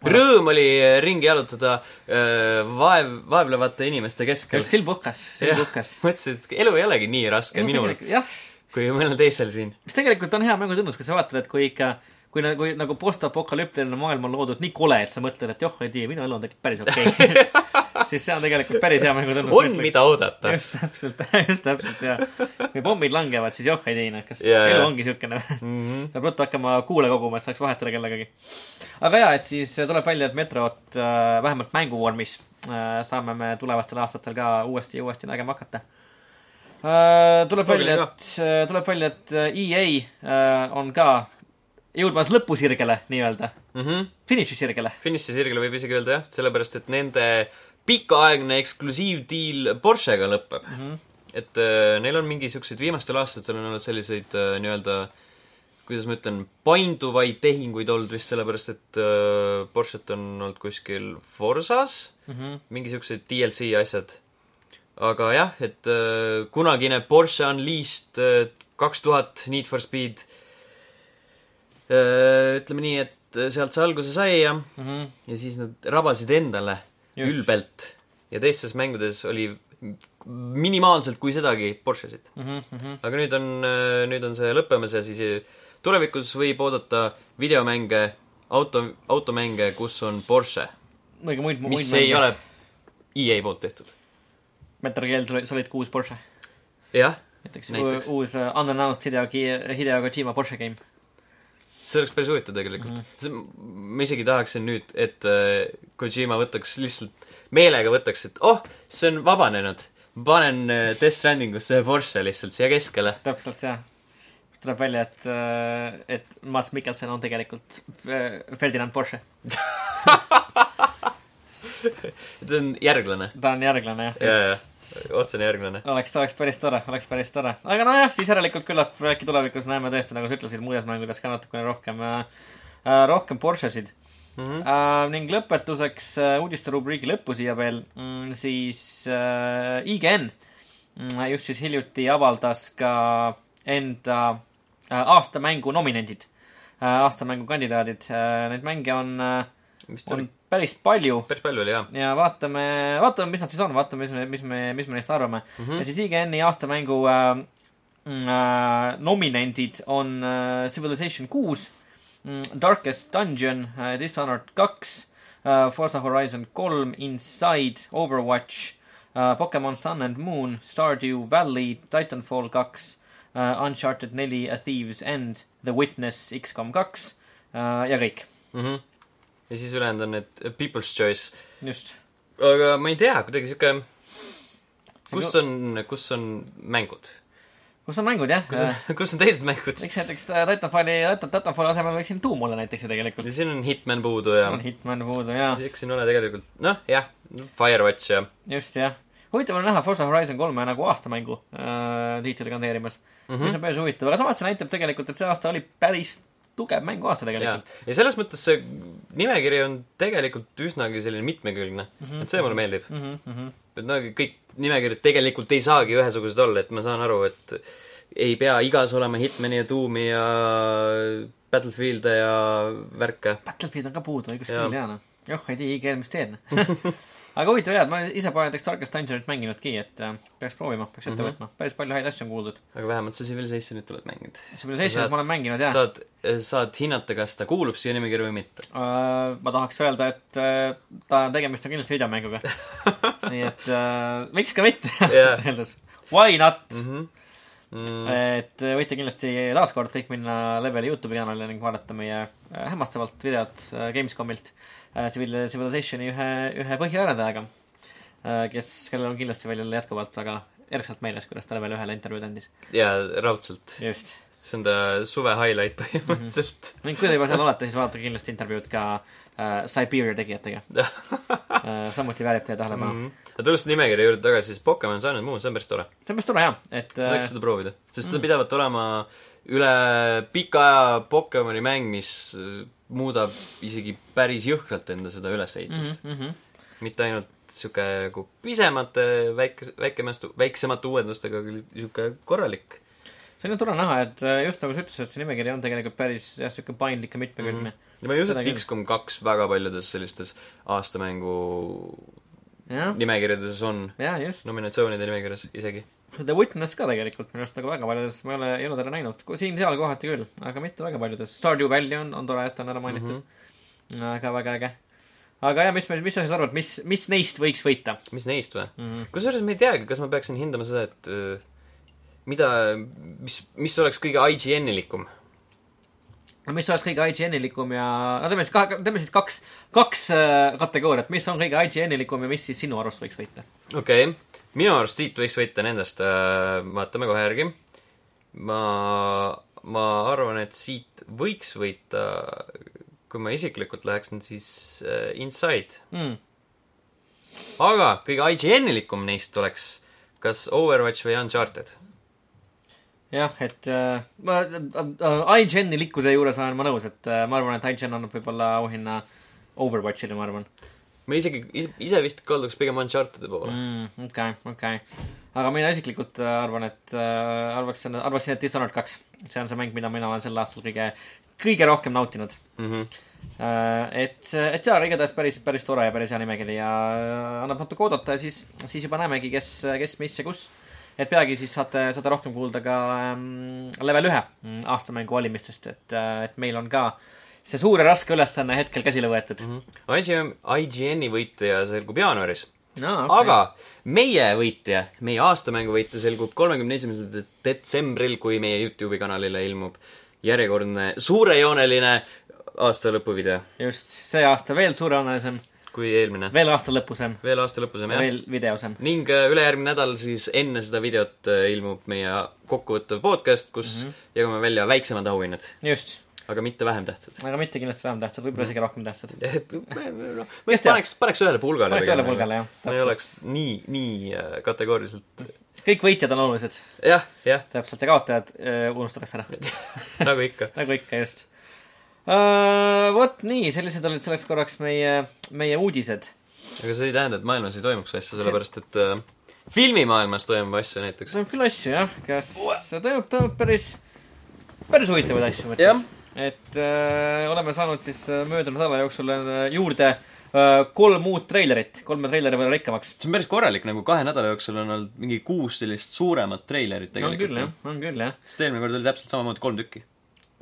rõõm oli äh, ringi jalutada äh, vaev, vaevlevate inimeste keskel. silm puhkas, silm puhkas. mõtlesin, et elu ei olegi nii raske minul jah, kui mõnel teisel siin. mis tegelikult on hea mängutunnus, kui sa vaatad, et kui ikka kui nagu, kui nagu postapokalüptiline maailm on loodud nii kole, et sa mõtled, et joh, ei tea, minu elu on tegelikult päris okei okay. siis see on tegelikult päris hea mängutunnus. on, mida oodata. just täpselt, just täpselt ja kui pommid langevad, siis joh, ei tea, kas Jaa, elu jaa. ongi siukene mm. -hmm. peab ruttu hakkama kuule koguma, et saaks vahetada kellegagi. aga jaa, et siis tuleb välja, et Metrot äh, vähemalt mänguvormis äh, saame me tulevastel aastatel ka uuesti ja uuesti nägema hakata äh,. tuleb välja, et, tuleb välja, et äh, EA äh, on ka jõudmas lõpusirgele nii-öelda, Mm -hmm. finišisirgele. Finiši sirgele võib isegi öelda jah, sellepärast et nende pikaaegne eksklusiivdiil Porschega lõpeb mm. Mhm. et äh, neil on mingi siukseid, viimastel aastatel on olnud selliseid äh, nii-öelda kuidas ma ütlen, painduvaid tehinguid olnud vist sellepärast, et äh, Porsche't on olnud kuskil Forsas mm. -hmm. mingi siuksed DLC asjad. aga jah, et äh, kunagine Porsche Unleashed äh, kaks tuhat Need for Speed äh, ütleme nii, et äh, sealt see alguse sai ja, Mm -hmm. ja siis nad rabasid endale Just. ülbelt ja teistes mängudes oli minimaalselt kui sedagi Porschesid. Mm -hmm. aga nüüd on, nüüd on see lõppemas ja siis äh, tulevikus võib oodata videomänge, auto, automänge, kus on Porsche, õige muid, mis ei ole EA poolt tehtud. Metal Gear Solid kuus Porsche. jah, näiteks, uus uh, unannounced Hideo, Hideo Kojima Porsche game. See oleks päris huvitav tegelikult mm. -hmm. ma isegi tahaksin nüüd, et äh, Kojima võtaks lihtsalt, meelega võtaks, et oh, see on vabanenud. panen äh, Death Strandingusse Porsche lihtsalt siia keskele. täpselt, jah. tuleb välja, et, et Mats Mikkelson on tegelikult äh, Ferdinand Porsche. ta on järglane. ta on järglane, jah. ja, ja, otsene järglane. oleks, oleks päris tore, oleks päris tore. aga nojah, siis järelikult küllap äkki tulevikus näeme tõesti, nagu sa ütlesid, muudes mängudes ka natukene rohkem äh,, rohkem Porschesid Mm -hmm. äh,. ning lõpetuseks äh, uudiste rubriigi lõppu siia veel mm,, siis äh, IGN mm, just siis hiljuti avaldas ka enda äh, aastamängu nominendid äh,, aastamängu kandidaadid äh,. Neid mänge on äh,, vist oli on päris palju päris palju oli jah. ja vaatame, vaatame, mis nad siis on, vaatame, mis me, mis me, mis me neist arvame mm. -hmm. ja siis IGN-i aastamängu äh, äh, nominendid on äh, Civilization kuus mm,, Darkest Dungeon äh,, Dishonored kaks äh,, Forza Horizon kolm, Inside, Overwatch äh,, Pokemon Sun and Moon, Stardew Valley, Titanfall kaks äh,, Uncharted neli, A Thieves End, The Witness, X-kom kaks ja kõik, mm. -hmm. Ja siis ülejäänud on need People's Choice. just. aga ma ei tea, kuidagi sihuke, kus on, kus on mängud? kus on mängud jah kus on, kus on teised mängud? võiks näiteks äh, Titanfalli, Titanfalli asemel võiks siin Doom olla näiteks ju tegelikult. siin on Hitman puudu ja on Hitman puudu ja eks siin ole tegelikult, noh jah, Firewatch ja just jah. huvitav on näha Forza Horizon kolme nagu aastamängu äh, tiitli kandeerimas mm. -hmm. mis on päris huvitav, aga samas see näitab tegelikult, et see aasta oli päris tugev mänguaasta tegelikult., ja selles mõttes see nimekiri on tegelikult üsnagi selline mitmekülgne mm, -hmm. et see mulle meeldib. Mm -hmm, mm -hmm. et no kõik nimekirjad tegelikult ei saagi ühesugused olla, et ma saan aru, et ei pea igas olema Hitmani ja Doomi ja Battlefield'e ja värke. Battlefield on ka puudu, õigus küll, jaa noh. joh, ei tea, tea, mis teen. aga huvitav jah, ma ise pole näiteks Darkest Dungeonit mänginudki, et äh, peaks proovima, peaks ette Mhm. võtma. päris palju häid asju on kuuldud. aga vähemalt sa Civilizationit oled mänginud. Civilizationit ma olen mänginud jah. saad, saad hinnata, kas ta kuulub siia nimekirja või mitte. Uh, ma tahaks öelda, et uh, ta, tegemist on kindlasti videomänguga. nii et uh, miks ka mitte ausalt öeldes. Why not? mm. -hmm. Mm, et võite kindlasti taaskord kõik minna Leveli Youtube'i kanalile ning vaadata meie hämmastavat videot Gamescomilt uh, Civilizationi ühe, ühe põhiarendajaga uh,, kes, kellel on kindlasti veel jätkuvalt väga erksalt meeles, kuidas ta Level ühele intervjuud andis. jaa, raudselt. just. see on ta suve highlight põhimõtteliselt mm. ning kui te juba seal olete, siis vaadake kindlasti intervjuud ka uh, Siberia tegijatega uh. samuti väärib teie tähelepanu mm. -hmm. aga tulles nimekirja juurde tagasi, siis Pokemon Sun and Moon, see on päris tore. see on päris tore jah, et tahaks äh, seda proovida, sest ta pidavat olema üle pika aja Pokemoni mäng, mis äh, muudab isegi päris jõhkralt enda seda ülesehitust mm. mm -hmm. mitte ainult sihuke nagu pisemate väike, väikemast, väiksemate uuendustega, küll sihuke korralik. see on tore näha, et äh, just nagu sa ütlesid, et see nimekiri on tegelikult päris jah, siuke paindlik ja mitmekülgne ja ma ei usu, et. X-kom kaks väga paljudes sellistes aastamängu mm. jah, nimekirjades on, ja nominatsioonide nimekirjas isegi. The Witness ka tegelikult minu arust nagu väga paljudes, ma ei ole, ei ole teda näinud, siin-seal kohati küll, aga mitte väga paljudes. Stardew Valley on, on tore, et on ära mainitud mm. -hmm. aga väga äge. aga jah, mis, mis sa siis arvad, mis, mis neist võiks võita mis neist või? mm? -hmm. kusjuures ma ei teagi, kas ma peaksin hindama seda, et äh, mida, mis, mis oleks kõige IGN-ilikum. no mis oleks kõige IGN-ilikum ja, no teeme siis kahe, teeme siis kaks, kaks äh, kategooriat, mis on kõige IGN-ilikum ja mis siis sinu arust võiks võita? okei okay., minu arust siit võiks võita nendest äh,, vaatame kohe järgi. ma, ma arvan, et siit võiks võita, kui ma isiklikult läheksin, siis äh, Inside. Mm. aga kõige IGN-ilikum neist oleks kas Overwatch või Uncharted. jah, et äh, ma äh, IGN-i likkuse juures olen ma nõus, et äh, ma arvan, et IGN annab võib-olla auhinna Overwatchile, ma arvan ma isegi, ise vist kalduks pigem Uncharted'i poole mm.. okei okei aga mina isiklikult äh, arvan, et äh, arvaksin, arvaksin, et Dishonored kaks, see on see mäng, mida mina olen sel aastal kõige, kõige rohkem nautinud Mm -hmm. äh,. et, et jaa, aga igatahes päris, päris tore ja päris hea nimekiri ja äh, annab natuke oodata ja siis, siis juba näemegi, kes, kes, mis ja kus. et peagi siis saate, saate rohkem kuulda ka ähm, level ühe mm, aastamängu valimistest, et äh,, et meil on ka see suur ja raske ülesanne hetkel käsile võetud mm. IGN, IGN-i võitja selgub jaanuaris -hmm. no, okay.. aga meie võitja, meie aastamängu võitja selgub kolmekümne esimesel detsembril, kui meie Youtube'i kanalile ilmub järjekordne suurejooneline aastalõpuvideo, just, see aasta veel suurejoonelisem, kui eelmine. veel aasta lõpusem, veel aasta lõpusem, jah. veel videosem. ning äh, ülejärgmine nädal siis enne seda videot äh, ilmub meie kokkuvõttev podcast, kus mm. -hmm. jagame välja väiksemad auhinnad, just, aga mitte vähem tähtsad. aga mitte kindlasti vähem tähtsad, võib-olla isegi rohkem tähtsad. et noh, Kes teab? paneks, paneks ühele pulgale. Paneks ühele pulgale, jah, ma ei oleks nii, nii äh, kategooriliselt, kõik võitjad on olulised, jah, jah, täpselt, ja kaotajad äh, unustatakse ära, nagu ikka. nagu ikka, just uh,. vot nii, sellised olid selleks korraks meie, meie uudised. aga see ei tähenda, et maailmas ei toimuks asju, sellepärast et äh, filmimaailmas toimub asju näiteks. toimub küll asju, jah, kas toimub, toimub päris, päris huvitavaid asju, ma ütleks. Et äh, oleme saanud siis äh, möödunud nädala jooksul äh, juurde äh, kolm uut treilerit, kolme treileri võrra rikkamaks. see on päris korralik, nagu kahe nädala jooksul on olnud mingi kuus sellist suuremat treilerit on küll, tegelikult jah., on küll, jah. sest eelmine kord oli täpselt samamoodi kolm tükki.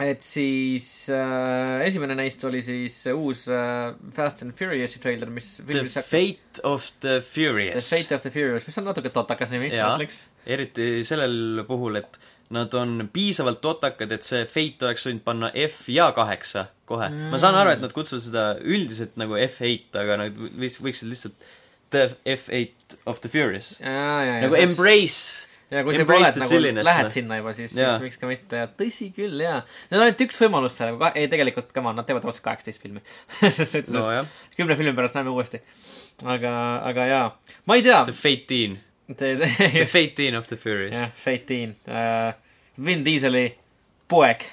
et siis äh, esimene neist oli siis uus äh, Fast and Furious'i treiler, mis The Fate of the The Furious. Fate of the Furious, mis on natuke totakas nimi, ma ütleks. eriti sellel puhul, et nad on piisavalt totakad, et see Fate oleks võinud panna F ja kaheksa kohe mm.. ma saan aru, et nad kutsuvad seda üldiselt nagu F8, aga nad võiks, võiksid lihtsalt The F8 of the Furious. nagu embrace. ja kui sa oled nagu, lähed noh. sinna juba, siis, siis miks ka mitte ja tõsi küll, jaa. Neil on ainult üks võimalus seal, ei tegelikult, come on, nad teevad otse kaheksateist filmi. selles suhtes, et nojah, kümne filmi pärast näeme uuesti. aga, aga jaa, ma ei tea The. Fateen. The Fateen of the Furious. jah, Fateen uh,. Vin Dieseli poeg.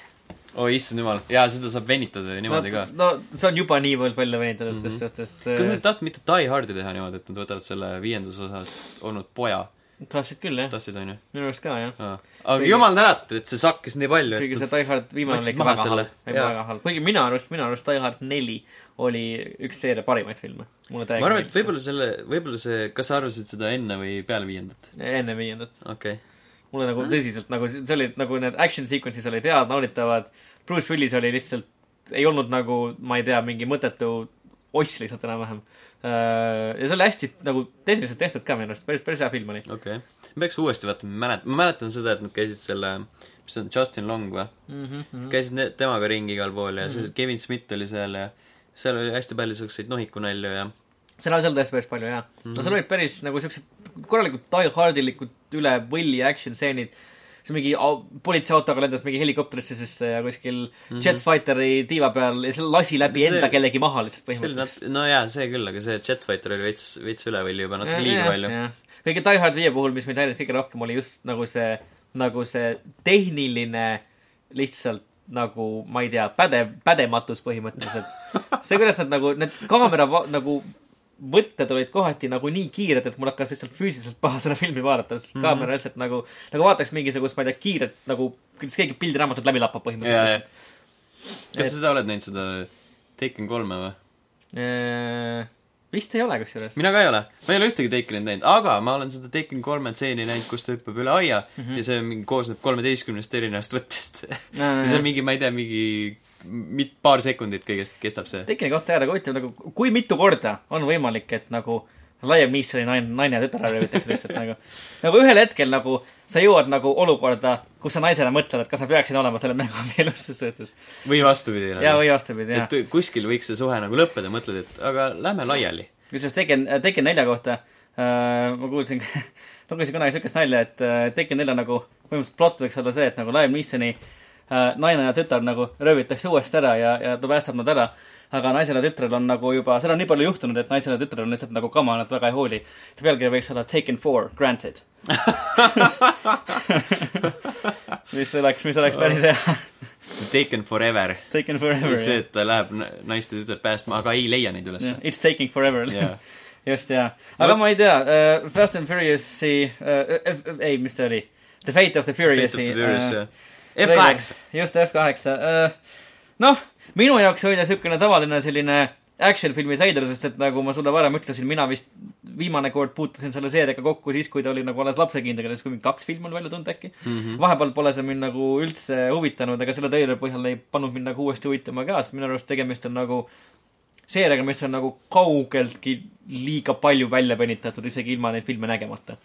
oi, Oh, issand jumal. jaa, seda saab venitada ju niimoodi ka. no see on juba niivõrd palju venitatud selles suhtes. kas nad ei tahtnud mitte Die Hardi teha niimoodi, et nad võtavad selle viiendas osas olnud poja? Tahtsid küll, jah. tahtsid, onju? minu arust ka, jah. aga Kõige- jumal tänatud, et see sakkis nii palju, kuigi see Die Hard viimane oli maha väga halb, väga halb, kuigi minu arust, minu arust Die Hard neli oli üks seeria parimaid filme. ma arvan, et võib-olla selle, võib-olla see, kas sa arvasid seda enne või peale viiendat? enne viiendat. okei okay.. mulle nagu tõsiselt nagu, see oli nagu need action sequence'is olid head, nauditavad. Bruce Willis oli lihtsalt, ei olnud nagu, ma ei tea, mingi mõttetu oss lihtsalt enam-vähem. Ja see oli hästi nagu tehniliselt tehtud ka minu arust, päris, päris hea film oli okei okay.. ma peaks uuesti vaatama, ma mäletan, ma mäletan seda, et nad käisid selle, mis see on, Justin Long või? mm. -hmm. käisid temaga ringi igal pool ja siis Kevin Smith oli seal ja seal oli hästi palju siukseid nohikunalju ja seal on seal tõesti päris palju, jaa mm. -hmm. no seal olid päris nagu siuksed korralikud Die Hardilikud üle võlli action stseenid. See mingi au- politseiautoga lendas mingi helikopterisse sisse ja kuskil mm -hmm. Jetfighteri tiiva peal ja see lasi läbi See- enda kellegi maha lihtsalt põhimõtteliselt. no jaa, see küll, aga see Jetfighter oli veits, veits üle võlli juba natuke liiga palju. kõige Die Hard viie puhul, mis mind häiris kõige rohkem, oli just nagu see, nagu see tehniline lihtsalt nagu, ma ei tea, pädev, pädematus põhimõtteliselt. see, kuidas nad nagu, need kaamera nagu võtted olid kohati nagu nii kiired, et mul hakkas lihtsalt füüsiliselt paha seda filmi vaadata, sest mm. -hmm. kaamera lihtsalt nagu, nagu vaataks mingisugust, ma ei tea, kiiret nagu, kuidas keegi pildiraamatut läbi lappab jaa, jaa põhimõtteliselt.. kas Et- sa seda oled näinud, seda Taken kolme või? Äh, vist ei ole kusjuures. mina ka ei ole, ma ei ole ühtegi Takenit näinud, aga ma olen seda Taken kolme stseeni näinud, kus ta hüppab üle aia mm -hmm. ja see mingi koosneb kolmeteistkümnest erinevast võttest. ja see on mingi, ma ei tea, mingi mit-, paar sekundit kõigest kestab see. Tekini kohta jääda huvitav nagu, kui mitu korda on võimalik, et nagu Liam Neesoni naine, naine ja tütar röövitakse lihtsalt nagu. nagu ühel hetkel nagu sa jõuad nagu olukorda, kus sa naisena mõtled, et kas sa peaksid olema selle mehe abielus selles suhtes. või vastupidi ja, või vastupidi, jah. et kuskil võiks see suhe nagu lõppeda, mõtled, et aga lähme laiali. kusjuures Tekken, Tekken nelja kohta äh, ma kuulsin, lugesin kunagi siukest nalja, et äh, Tekken nelja nagu põhimõtteliselt plott võiks olla see, et nagu Liam Neesoni äh, naine ja tütar nagu röövitakse uuesti ära ja, ja ta päästab nad ära. Aga naisel ja tütrel on nagu juba, seda on nii palju juhtunud, et naisel ja tütrel on lihtsalt nagu kama, nad väga ei hooli. see pealkiri võiks olla Taken four, granted. mis oleks, mis oleks päris hea. Taken forever. Taken forever, see, et ta läheb naist ja tütart päästma, aga ei leia neid üles. It's taking forever Jah. just jaa, aga ma ei tea uh,, Fast and Furious'i uh,, ei, mis see oli? The Fate of the Furious'i. F8. just F kaheksa uh,. noh, minu jaoks oli ta siukene tavaline selline action filmi treiler, sest et nagu ma sulle varem ütlesin, mina vist viimane kord puutusin selle seeriaga kokku siis, kui ta oli nagu alles lapsekindel, siis kui mingi kaks filmi on välja tulnud äkki mm. -hmm. vahepeal pole see mind nagu üldse huvitanud, aga selle treileri põhjal ei pannud mind nagu uuesti huvitama ka, sest minu arust tegemist on nagu seeriaga, mis on nagu kaugeltki liiga palju välja venitatud, isegi ilma neid filme nägemata.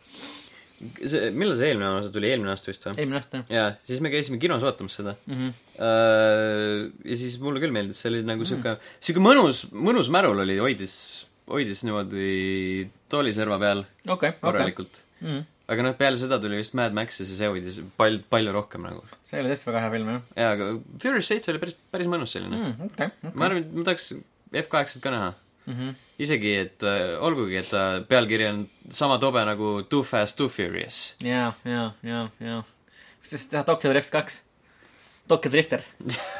see, millal see eelmine osa tuli, eelmine aasta vist või? eelmine aasta. jaa, siis me käisime kinos vaatamas seda Mm -hmm. Äh, ja siis mulle küll meeldis, see oli nagu sihuke, sihuke mõnus, mõnus märul oli, hoidis, hoidis niimoodi tooliserva peal okei, okei. korralikult. aga noh, peale seda tuli vist Mad Max ja siis see hoidis pal-, palju rohkem nagu. see oli tõesti väga hea film, jah jaa, aga Furious seitse oli päris, päris mõnus selline mm.. mm,. okei, ma arvan, et ma tahaks F8-t ka näha. okei. isegi, et äh, olgugi, et ta pealkiri on sama tobe nagu Too Fast, Too Furious. jaa, jaa, jaa, jaa. siis teha Tokyo Drift kaks. Tokyo Drifter.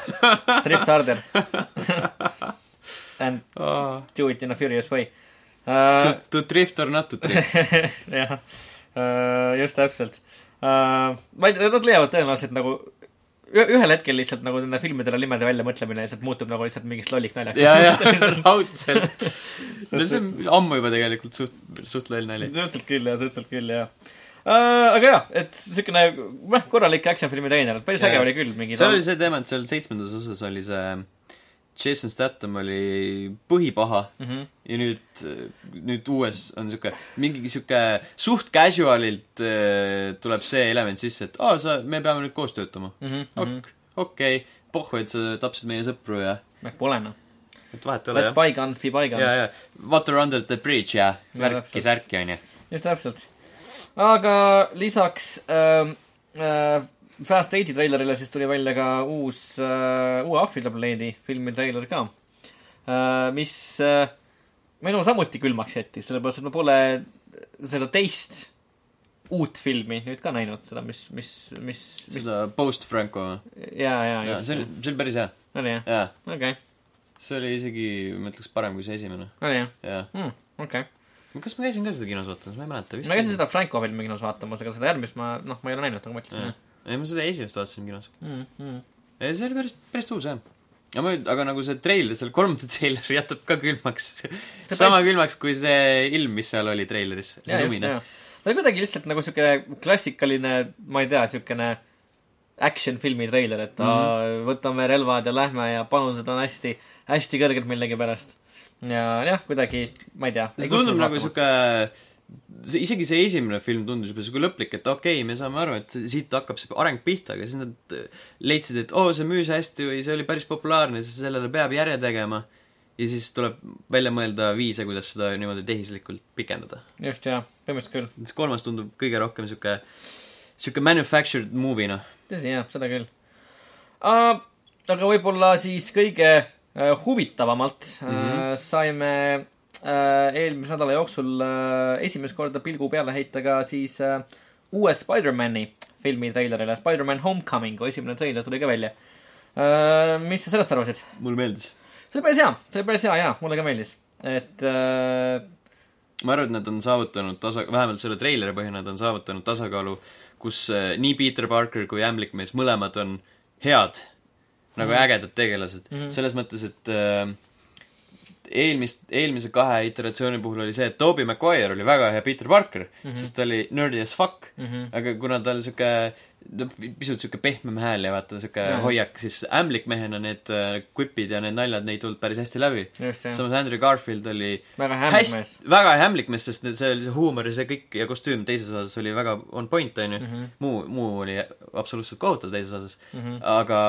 Drift harder. And do it in a furious way To, uh,. to drift or not to drift. jah uh,, just täpselt uh,. ma ei tea, nad leiavad tõenäoliselt nagu ühel hetkel lihtsalt nagu nende filmidele nimede väljamõtlemine lihtsalt muutub nagu lihtsalt mingiks lolliks naljaks. ja, ja raudselt. no see on ammu juba tegelikult suht, suht loll nali. suhteliselt küll jah, suhteliselt küll jah uh,. aga jah, et siukene, noh, korralik action filmi treener, päris Jaa. äge oli küll mingi. seal oli see teema, et seal seitsmendas osas oli see Jason Statham oli põhipaha mm. -hmm. ja nüüd, nüüd uues on sihuke, mingi sihuke suht casual'ilt äh, tuleb see element sisse, et aa, sa, me peame nüüd koos töötama. Mm -hmm. ok, okei okay., pohhu, et sa tapsid meie sõpru ja Pole noh. et vahet ei ole Let jah. bygones be bygones. ja, ja water under the bridge ja värki, särki onju. just täpselt. aga lisaks ähm, äh, Fast Eighti treilerile siis tuli välja ka uus äh,, uue Aafrika planeedi filmi treiler ka äh,, mis äh, minu samuti külmaks jättis, sellepärast et ma pole seda teist uut filmi nüüd ka näinud, seda, mis, mis, mis, mis seda post-Franco, ja, ja, jaa, just see oli, see oli päris hea. oli jah, jaa, okei, see oli isegi, ma ütleks, parem kui see esimene. oli jah jaa. mm,, okei okay.. kas ma käisin ka seda kinos vaatamas, ma ei mäleta vist. ma käisin seda Franco filmi kinos vaatamas, aga seda järgmist ma, noh, ma ei ole näinud, nagu ma ütlesin. ei, ma seda esimest vaatasin kinos. Mm, mm. ei, see oli päris, päris tuus jah. aga ma, aga nagu see treiler, seal kolmanda treiler jätab ka külmaks. sama päris- külmaks kui see ilm, mis seal oli treileris. see lumine. ta oli kuidagi lihtsalt nagu siuke klassikaline, ma ei tea, siukene action filmi treiler, et mm -hmm. võtame relvad ja lähme ja panused on hästi, hästi kõrged millegipärast. ja jah, kuidagi, ma ei tea. see tundub nagu sihuke, see, isegi see esimene film tundus juba sihuke lõplik, et okei okay,, me saame aru, et siit hakkab see areng pihta, aga siis nad äh, leidsid, et oo oh,, see müüs hästi või see oli päris populaarne, siis sellele peab järje tegema. ja siis tuleb välja mõelda viise, kuidas seda niimoodi tehislikult pikendada. just, jaa, põhimõtteliselt küll. kolmas tundub kõige rohkem sihuke, sihuke manufactured movie, noh. tõsi, jah, seda küll uh,. aga võib-olla siis kõige uh, huvitavamalt mm -hmm. uh, saime eelmise nädala jooksul uh, esimest korda pilgu peale heita ka siis uh, uue Spider-man'i filmi treilerile, Spider-man Homecoming'u esimene treiler tuli ka välja mis sa sellest arvasid? mulle meeldis. see oli päris hea, see oli päris hea jaa, mulle ka meeldis. et uh, ma arvan, et nad on saavutanud tasa, vähemalt selle treileri põhjal nad on saavutanud tasakaalu, kus äh, nii Peter Parker kui Ämblikmees mõlemad on head, nagu mm -hmm. ägedad tegelased mm. -hmm. selles mõttes, et äh, eelmist, eelmise kahe iteratsiooni puhul oli see, et Tobey Maguire oli väga hea Peter Parker mm, -hmm. sest ta oli nerdy as fuck mm. Mhm. aga kuna ta oli sihuke, pisut sihuke pehmem hääl ja vaata sihuke hoiak, siis Ämblikmehena need äh, quip'id ja need naljad, neid ei tulnud päris hästi läbi. samas Andrew Garfield oli väga hästi mees., väga hämlik mees, sest see oli see huumor ja see kõik ja kostüüm teises osas oli väga on point, onju. Mhm. muu, muu oli absoluutselt kohutav teises osas mm. -hmm. aga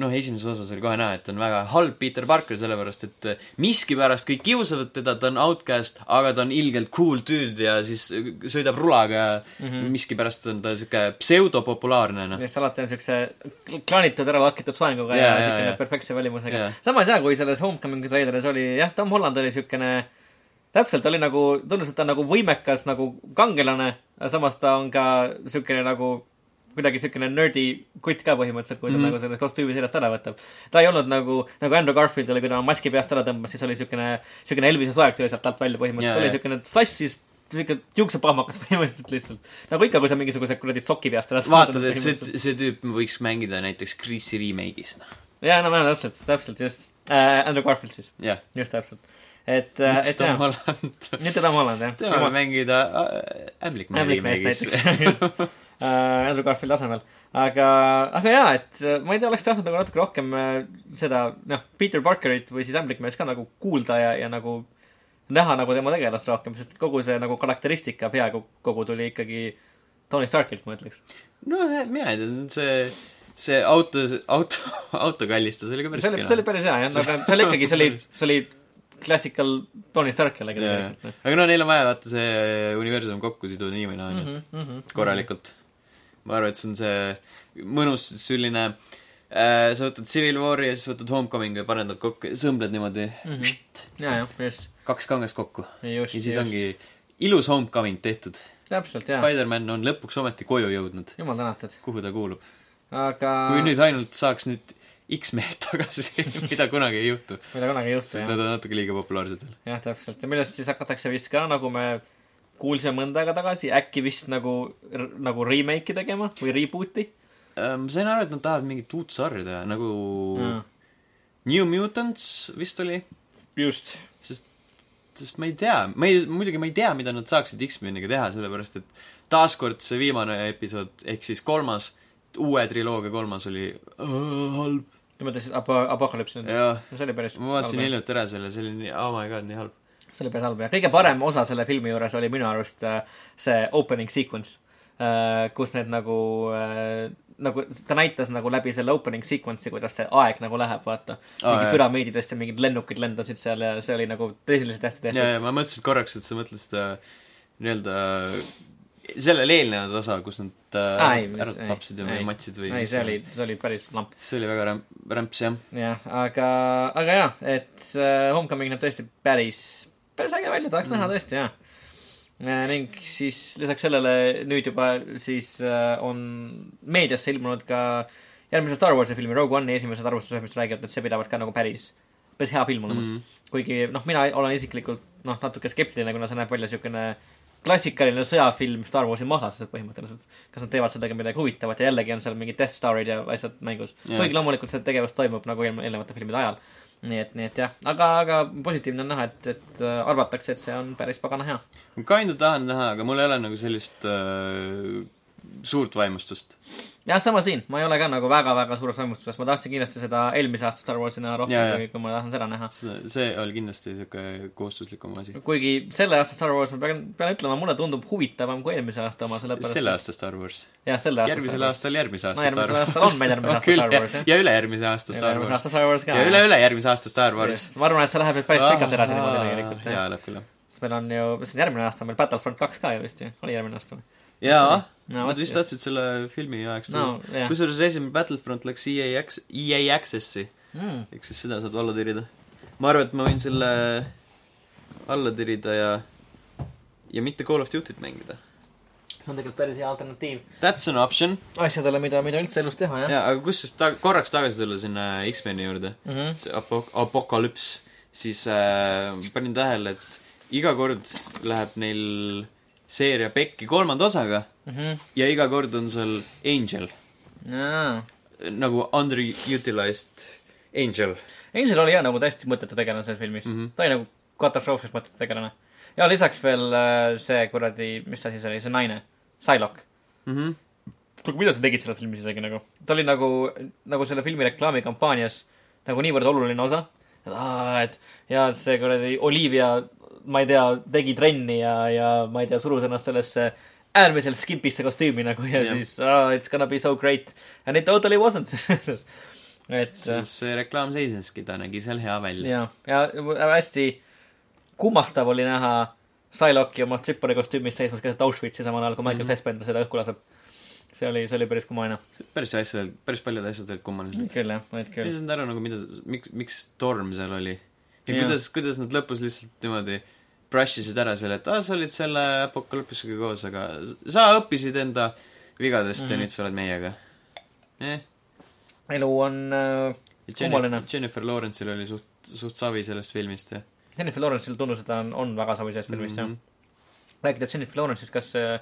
noh, esimeses osas oli kohe näha, et on väga halb Peter Parker, sellepärast et äh, miskipärast kõik kiusavad teda, ta on outcast, aga ta on ilgelt cool dude ja siis äh, sõidab rulaga ja mm. -hmm. miskipärast on ta siuke pseudopopulaarne, noh. kes alati on siukse klaanitud ära lakitud soenguga ja, Jaa, ja jaa, siukene jaa. perfektse välimusega Jaa.. samas jaa, kui selles Homecoming'i treileris oli jah, Tom Holland oli siukene, täpselt oli nagu, tundus, et ta on nagu võimekas nagu kangelane, samas ta on ka siukene nagu kuidagi siukene nerdy kutt ka põhimõtteliselt, kui ta mm. -hmm. nagu selle kostüümi seljast ära võtab. ta ei olnud nagu, nagu Andrew Garfield oli, kui ta maski peast ära tõmbas, siis oli siukene, siukene Elvise soek tuli sealt alt välja põhimõtteliselt yeah,, oli siukene sassis siuke juuksepahmakas põhimõtteliselt lihtsalt. nagu ikka, kui sa mingisuguse kuradi soki peast ära vaatad, et see, see tüüp võiks mängida näiteks Chris'i remake'is, noh. jaa, no ma täpselt, täpselt just äh,. Andrew Garfield siis, jah, just täpselt. et äh,, et Tom Holland. mitte Tom Holland jah. tema võib mängida äh, Ämblikmehe Ämblikmeest remake'is. näiteks, just äh,. Andrew Garfieldi asemel. aga, aga jaa, et äh, ma ei tea, oleks tahtnud nagu natuke rohkem äh, seda, noh, Peter Parkerit või siis Ämblikmeest ka nagu kuulda ja, ja nagu näha nagu tema tegelast rohkem, sest kogu see nagu karakteristika peaaegu kogu tuli ikkagi Tony Starkilt, ma ütleks. no mina ei tea, see, see auto, auto, autokallistus oli ka päris oli, see oli päris hea jah, aga see oli ikkagi, see oli, see oli klassikal Tony Stark jällegi tegelikult. noh. aga no neil on vaja vaata see universum kokku siduda nii või naa, onju, et Mhm, korralikult. ma arvan, et see on see mõnus selline äh, sa võtad Civil War'i ja siis võtad Homecoming'i ja paned nad kokku ja sõmbled niimoodi mm -hmm. ja, jah, just, kaks kangest kokku. ja siis just. ongi ilus Homecoming tehtud. täpselt, jaa. Spider-man on lõpuks ometi koju jõudnud, jumal tänatud. kuhu ta kuulub. aga kui nüüd ainult saaks nüüd X-mehed tagasi, mida kunagi ei juhtu, mida kunagi ei juhtu, sest jah. nad on natuke liiga populaarsed veel. jah, täpselt. ja millest siis hakatakse vist ka, nagu me kuulsime mõnda aega tagasi, äkki vist nagu, nagu remake'i tegema või reboot'i ma sain aru, et nad tahavad mingit uut sarja teha, nagu mm.. New Mutants vist oli, just. sest, ma ei tea, ma ei, muidugi ma ei tea, mida nad saaksid X-meniga teha, sellepärast et taaskord see viimane episood ehk siis kolmas, uue triloogia kolmas oli äh, halb. sa mõtlesid Apo-, Apocalypse nüüd? jah, no see oli päris ma vaatasin hiljuti ära selle, see oli nii, oh my god, nii halb. see oli päris halb jah. kõige parem osa selle filmi juures oli minu arust äh, see opening sequence, kus need nagu, nagu ta näitas nagu läbi selle opening sequence'i, kuidas see aeg nagu läheb, vaata. Aa, mingid jah. püramiididest ja mingid lennukid lendasid seal ja see oli nagu tehniliselt hästi ja, tehtud. ja ma mõtlesin korraks, et sa mõtled seda nii-öelda sellele eelnevat osa, kus nad äh, Aa, ei, ära ei, tapsid ja või ei. matsid või ei, see oli, see oli päris lamp. see oli väga rämp, rämps jah. jah, aga, aga jah, et äh, Homecoming näeb tõesti päris, päris äge välja, tahaks mm. näha tõesti, jah. Ning siis lisaks sellele nüüd juba siis äh, on meediasse ilmunud ka järgmise Star Warsi filmi Rogue One'i esimesed arvustused, mis räägivad, et see pidavat ka nagu päris, päris hea film olema mm.. kuigi noh, mina olen isiklikult noh, natuke skeptiline, kuna see näeb välja niisugune klassikaline sõjafilm Star Warsi mahlased põhimõtteliselt. kas nad teevad sellega midagi huvitavat ja jällegi on seal mingid Death Starid ja asjad mängus yeah.. kuigi loomulikult see tegevus toimub nagu eelnevate filmide ajal. Nii et, nii et jah, aga, aga positiivne on näha, et, et äh, arvatakse, et see on päris pagana hea. ma kinda tahan näha, aga mul ei ole nagu sellist äh, suurt vaimustust. jah, sama siin, ma ei ole ka nagu väga-väga suures vaimustuses, ma tahtsin kindlasti seda eelmise aasta Star Warsi näha rohkem kui, kui ma tahan seda näha. see oli kindlasti niisugune kohustuslikum asi. kuigi selle aasta Star Wars, ma pean, pean ütlema, mulle tundub huvitavam kui eelmise aasta oma, sellepärast selle aasta Star Wars. jah, selle aasta järgmisel aastal järgmise aasta No järgmisel aastal on meil järgmise aasta Star Wars, jah. ja ülejärgmise aasta Star Wars. aasta Star Wars ka. ja üle-ülejärgmise aasta Star Wars. ma arvan, et see läheb nüüd päris pikalt edasi niimoodi tegelikult, jah. jaa, läheb küll jah. sest meil on ju, mis on järgmine aasta, meil Battlefront kaks ka ju vist ju, oli järgmine aasta või? jaa, no nad vist tahtsid selle filmi ajaks tuua no jah. kusjuures esimene Battlefront läks EA EA Access'i, Mm. ehk siis seda saad alla tirida. ma arvan, et ma võin selle alla tirida ja, ja mitte Call of Duty't mängida. see on tegelikult päris hea alternatiiv That's an option. asjadele, mida, mida üldse elus teha, jah. jaa, aga kusjuures ta-, korraks tagasi tulla sinna X-meni juurde, Mhm. see apo-, apokalüps, siis äh, panin tähele, et iga kord läheb neil seeria pekki kolmanda osaga Mhm. ja iga kord on seal Angel, jaa. nagu underutilized Angel. Angel oli jah nagu täiesti mõttetu tegelane selles filmis mm. -hmm. ta oli nagu katastroofiliselt mõttetu tegelane. ja lisaks veel äh, see kuradi, mis asi see oli, see naine, Psylocke. Mhm. kuule, mida sa tegid selles filmis isegi nagu? ta oli nagu, nagu selle filmi reklaamikampaanias nagu niivõrd oluline osa. et ja see kuradi Olivia, ma ei tea, tegi trenni ja, ja ma ei tea, surus ennast sellesse äärmiselt skipisse kostüümi nagu ja Jah. siis oh, it's gonna be so great and it totally wasn't et siis see reklaam seiseski, ta nägi seal hea välja. ja, ja hästi kummastav oli näha Psylocke'i oma strippari kostüümis seismas keset Auschwitzi samal ajal, kui Michael mm. -hmm. Fassbender seda õhku laseb. see oli, see oli päris kummaline. päris asjad, päris paljud asjad olid kummalised. küll jah, olid küll ei. saanud aru nagu mida, miks, miks torm seal oli. ja Jah. kuidas, kuidas nad lõpus lihtsalt niimoodi brush isid ära selle, et aa, sa olid selle apokalüpsisega koos, aga sa õppisid enda vigadest mm -hmm. ja Mhm. nüüd sa oled meiega eh.. elu on äh, kummaline Jennifer,. Lawrence'il oli suht, suht savi sellest filmist ja Jennifer Lawrence'il tundus, et ta on, on väga savi sellest filmist mm, Mhm. jah. rääkides Jennifer Lawrence'ist, kas äh,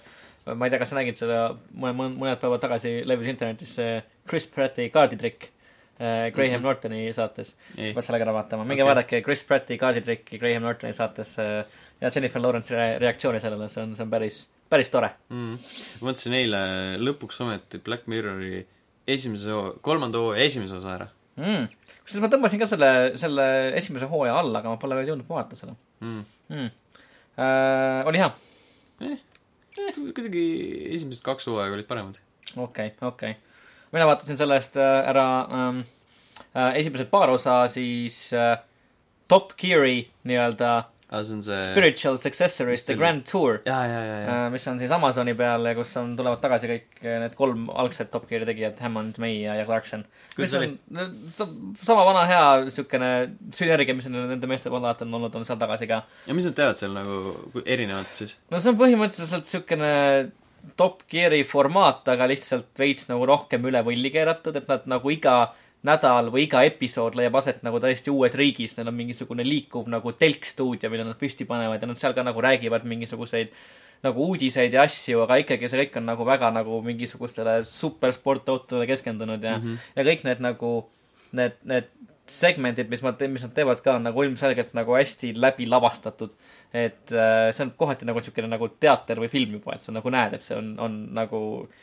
ma ei tea, kas sa nägid seda mõne, mõne, mõned päevad tagasi levis internetis see Chris Pratti kaarditrikk äh, Graham mm. -hmm. Nortoni saates. pead sellega ära vaatama, minge okay. vaadake Chris Pratti kaarditrikki Graham Nortoni saates äh, ja Jennifer Lawrence'i re reaktsiooni sellele, see on, see on päris, päris tore. mm.. ma mõtlesin eile lõpuks ometi Black Mirrori esimese, kolmanda hooaja esimese osa ära mm.. kusjuures ma tõmbasin ka selle, selle esimese hooaja alla, aga ma pole veel jõudnud vaadata seda mm.. mm.. Äh, oli hea? kuidagi esimesed kaks hooaega olid paremad. okei okay,, okei okay.. Mina vaatasin sellest äh, ära ähm, äh, esimesed paar osa, siis äh, Top Gear'i nii-öelda aa, see spiritual successorist The Grand Tour äh, mis on siis Amazoni peal ja kus on, tulevad tagasi kõik äh, need kolm algset Top Gear'i tegijat, Hammond, May ja, ja Clarkson. Mis on sama vana hea siukene sünergia, mis on nende meeste vahel alati on olnud, on seal tagasi ka. ja mis nad teevad seal nagu erinevalt siis? no see on põhimõtteliselt siukene Top Gear'i formaat, aga lihtsalt veits nagu rohkem üle võlli keeratud, et nad nagu iga nädal või iga episood leiab aset nagu täiesti uues riigis, neil on mingisugune liikuv nagu telkstuudio, mille nad püsti panevad ja nad seal ka nagu räägivad mingisuguseid nagu uudiseid ja asju, aga ikkagi see kõik on nagu väga nagu mingisugustele supersportautodele keskendunud ja mm. -hmm. ja kõik need nagu, need, need segmendid, mis nad, mis nad teevad ka, on nagu ilmselgelt nagu hästi läbi lavastatud. Et äh, see on kohati nagu siukene nagu teater või film juba, et sa nagu näed, et see on, on nagu,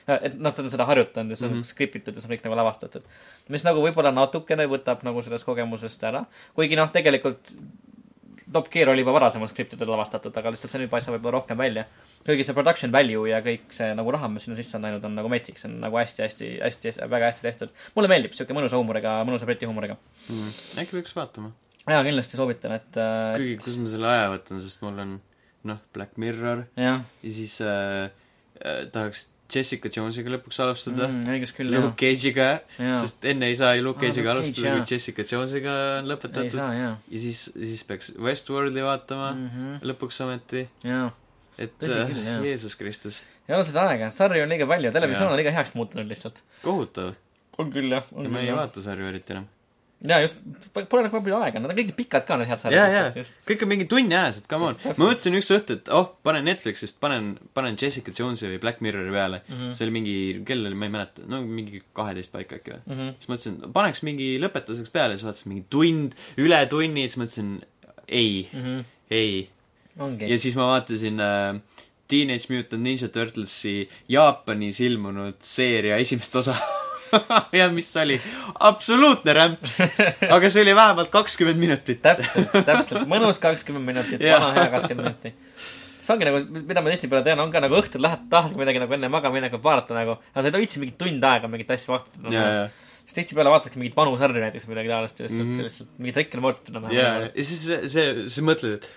et nad seda, seda harjutanud ja see on mm -hmm. skriptitud ja see on kõik nagu lavastatud. mis nagu võib-olla natukene võtab nagu sellest kogemusest ära, kuigi noh, tegelikult Top Gear oli juba varasemalt skriptitud ja lavastatud, aga lihtsalt see nüüd paistab võib-olla rohkem välja. kuigi see production value ja kõik see nagu raha, mis sinna sisse on läinud, on nagu metsik, see on nagu hästi-hästi, hästi, väga hästi tehtud. mulle meeldib siuke mõnusa huumoriga, mõnusa briti huumoriga. mm.. äkki peaks vaatama. jaa, kindlasti soovitan, et äh, kuigi, kus ma selle aja võtan, sest mul on noh, Black Mirror jah ja siis äh, äh, tahaks Jessica Jonesiga lõpuks alustada mm.. õigus küll, jah Luke. Cage'iga, sest enne ei saa ju Luke Aa, Cage'iga Cage, alustada, jaa. kui Jessica Jonesiga on lõpetatud. ja siis, siis peaks Westworldi vaatama mm. mm. -hmm. lõpuks ometi, jaa. et äh, küll, jaa. Jeesus Kristus, ei ole seda aega, sarju on liiga palju, televisioon on liiga heaks muutunud lihtsalt. kohutav. on küll, jah. ja ma ei vaata sarju eriti enam. jaa, just, pole nagu palju aega, nad on kõik pikad ka, need head sarjad. jaa, kõik on mingi tunni ajased, come on. Ma mõtlesin üks õhtu, et oh, panen Netflixist, panen, panen Jessica Jonesi või Black Mirrori peale mm. -hmm. see oli mingi, kell oli, ma ei mäleta, no mingi kaheteist paika äkki või. Mhm. siis mõtlesin, paneks mingi lõpetuseks peale, siis vaatasin mingi tund, üle tunni, siis mõtlesin ei mm, -hmm. ei. ja. siis ma vaatasin äh, Teenage Mutant Ninja Turtlesi Jaapanis ilmunud seeria esimest osa ja mis oli absoluutne rämps, aga see oli vähemalt kakskümmend minutit. täpselt, täpselt, mõnus kakskümmend minutit, vana hea kakskümmend minutit. see ongi nagu, mida ma tihtipeale teen, on ka nagu õhtul lähed, tahadki midagi nagu enne magamaminekut vaadata nagu, aga sa ei tohi mingi tund aega mingit asja vaadata ja, ja, siis tihtipeale vaatadki mingit vanu sarju näiteks või midagi taolist ja lihtsalt mm. -hmm. lihtsalt mingit Rick and Mortyt enam-vähem. ja, ja siis see, see, siis mõtled, et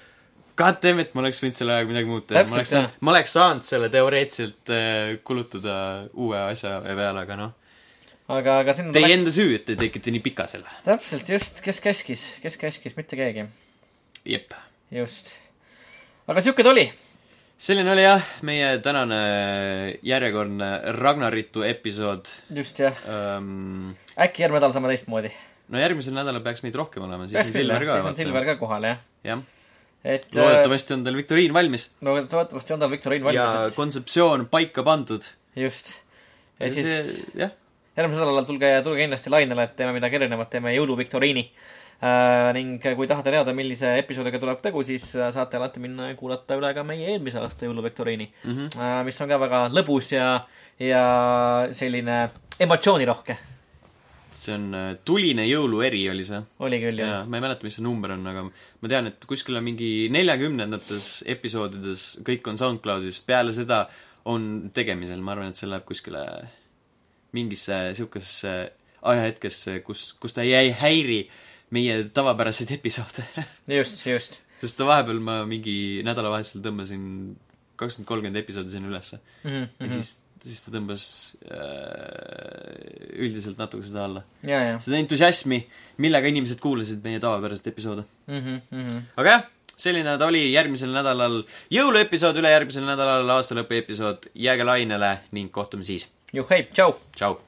god damn it, ma oleks võinud selle ajaga midagi muud teha. Ma oleks saanud, ma oleks saanud selle teoreetiliselt äh, kulutada uue asja peale, aga noh, aga, aga sinna teie enda süü, et te tegite nii pika selle. täpselt just, kes käskis, kes käskis, mitte keegi. jep. just. aga siuke ta oli. selline oli jah, meie tänane järjekordne Ragnaritu episood just jah. um,. äkki järgmine nädal saame teistmoodi. no järgmisel nädalal peaks meid rohkem olema, siis peaks on Silver ka. siis on Silver ka kohal jah. jah, et. loodetavasti on tal viktoriin valmis no loodetavasti on tal viktoriin ja valmis, kontseptsioon paika pandud. et just. ja ja siis see, jah, järgmisel nädalal tulge, tulge kindlasti lainele, et teeme midagi erinevat, teeme jõuluviktoriini äh,. ning kui tahate teada, millise episoodiga tuleb tegu, siis äh, saate alati minna ja kuulata üle ka meie eelmise aasta jõuluviktoriini mm. -hmm. äh,, mis on ka väga lõbus ja, ja selline emotsioonirohke. see on tuline jõulueri oli see. oli küll jah jaa, ma ei mäleta, mis see number on, aga ma tean, et kuskil on mingi neljakümnendates episoodides kõik on SoundCloudis, peale seda on tegemisel, ma arvan, et see läheb kuskile mingisse siukesesse ajahetkesse, kus, kus ta ei häiri meie tavapäraseid episoode. just, just. sest vahepeal ma mingi nädalavahetusel tõmbasin kakskümmend, kolmkümmend episoodi sinna ülesse Mhm, ja siis, siis ta tõmbas äh, üldiselt natuke seda alla. seda entusiasmi, millega inimesed kuulasid meie tavapäraseid episoode. Mhm, aga jah, selline ta oli järgmisel nädalal jõuluepisood, ülejärgmisel nädalal aastalõpu episood, jääge lainele ning kohtume siis. Nhiều khép. chào chào.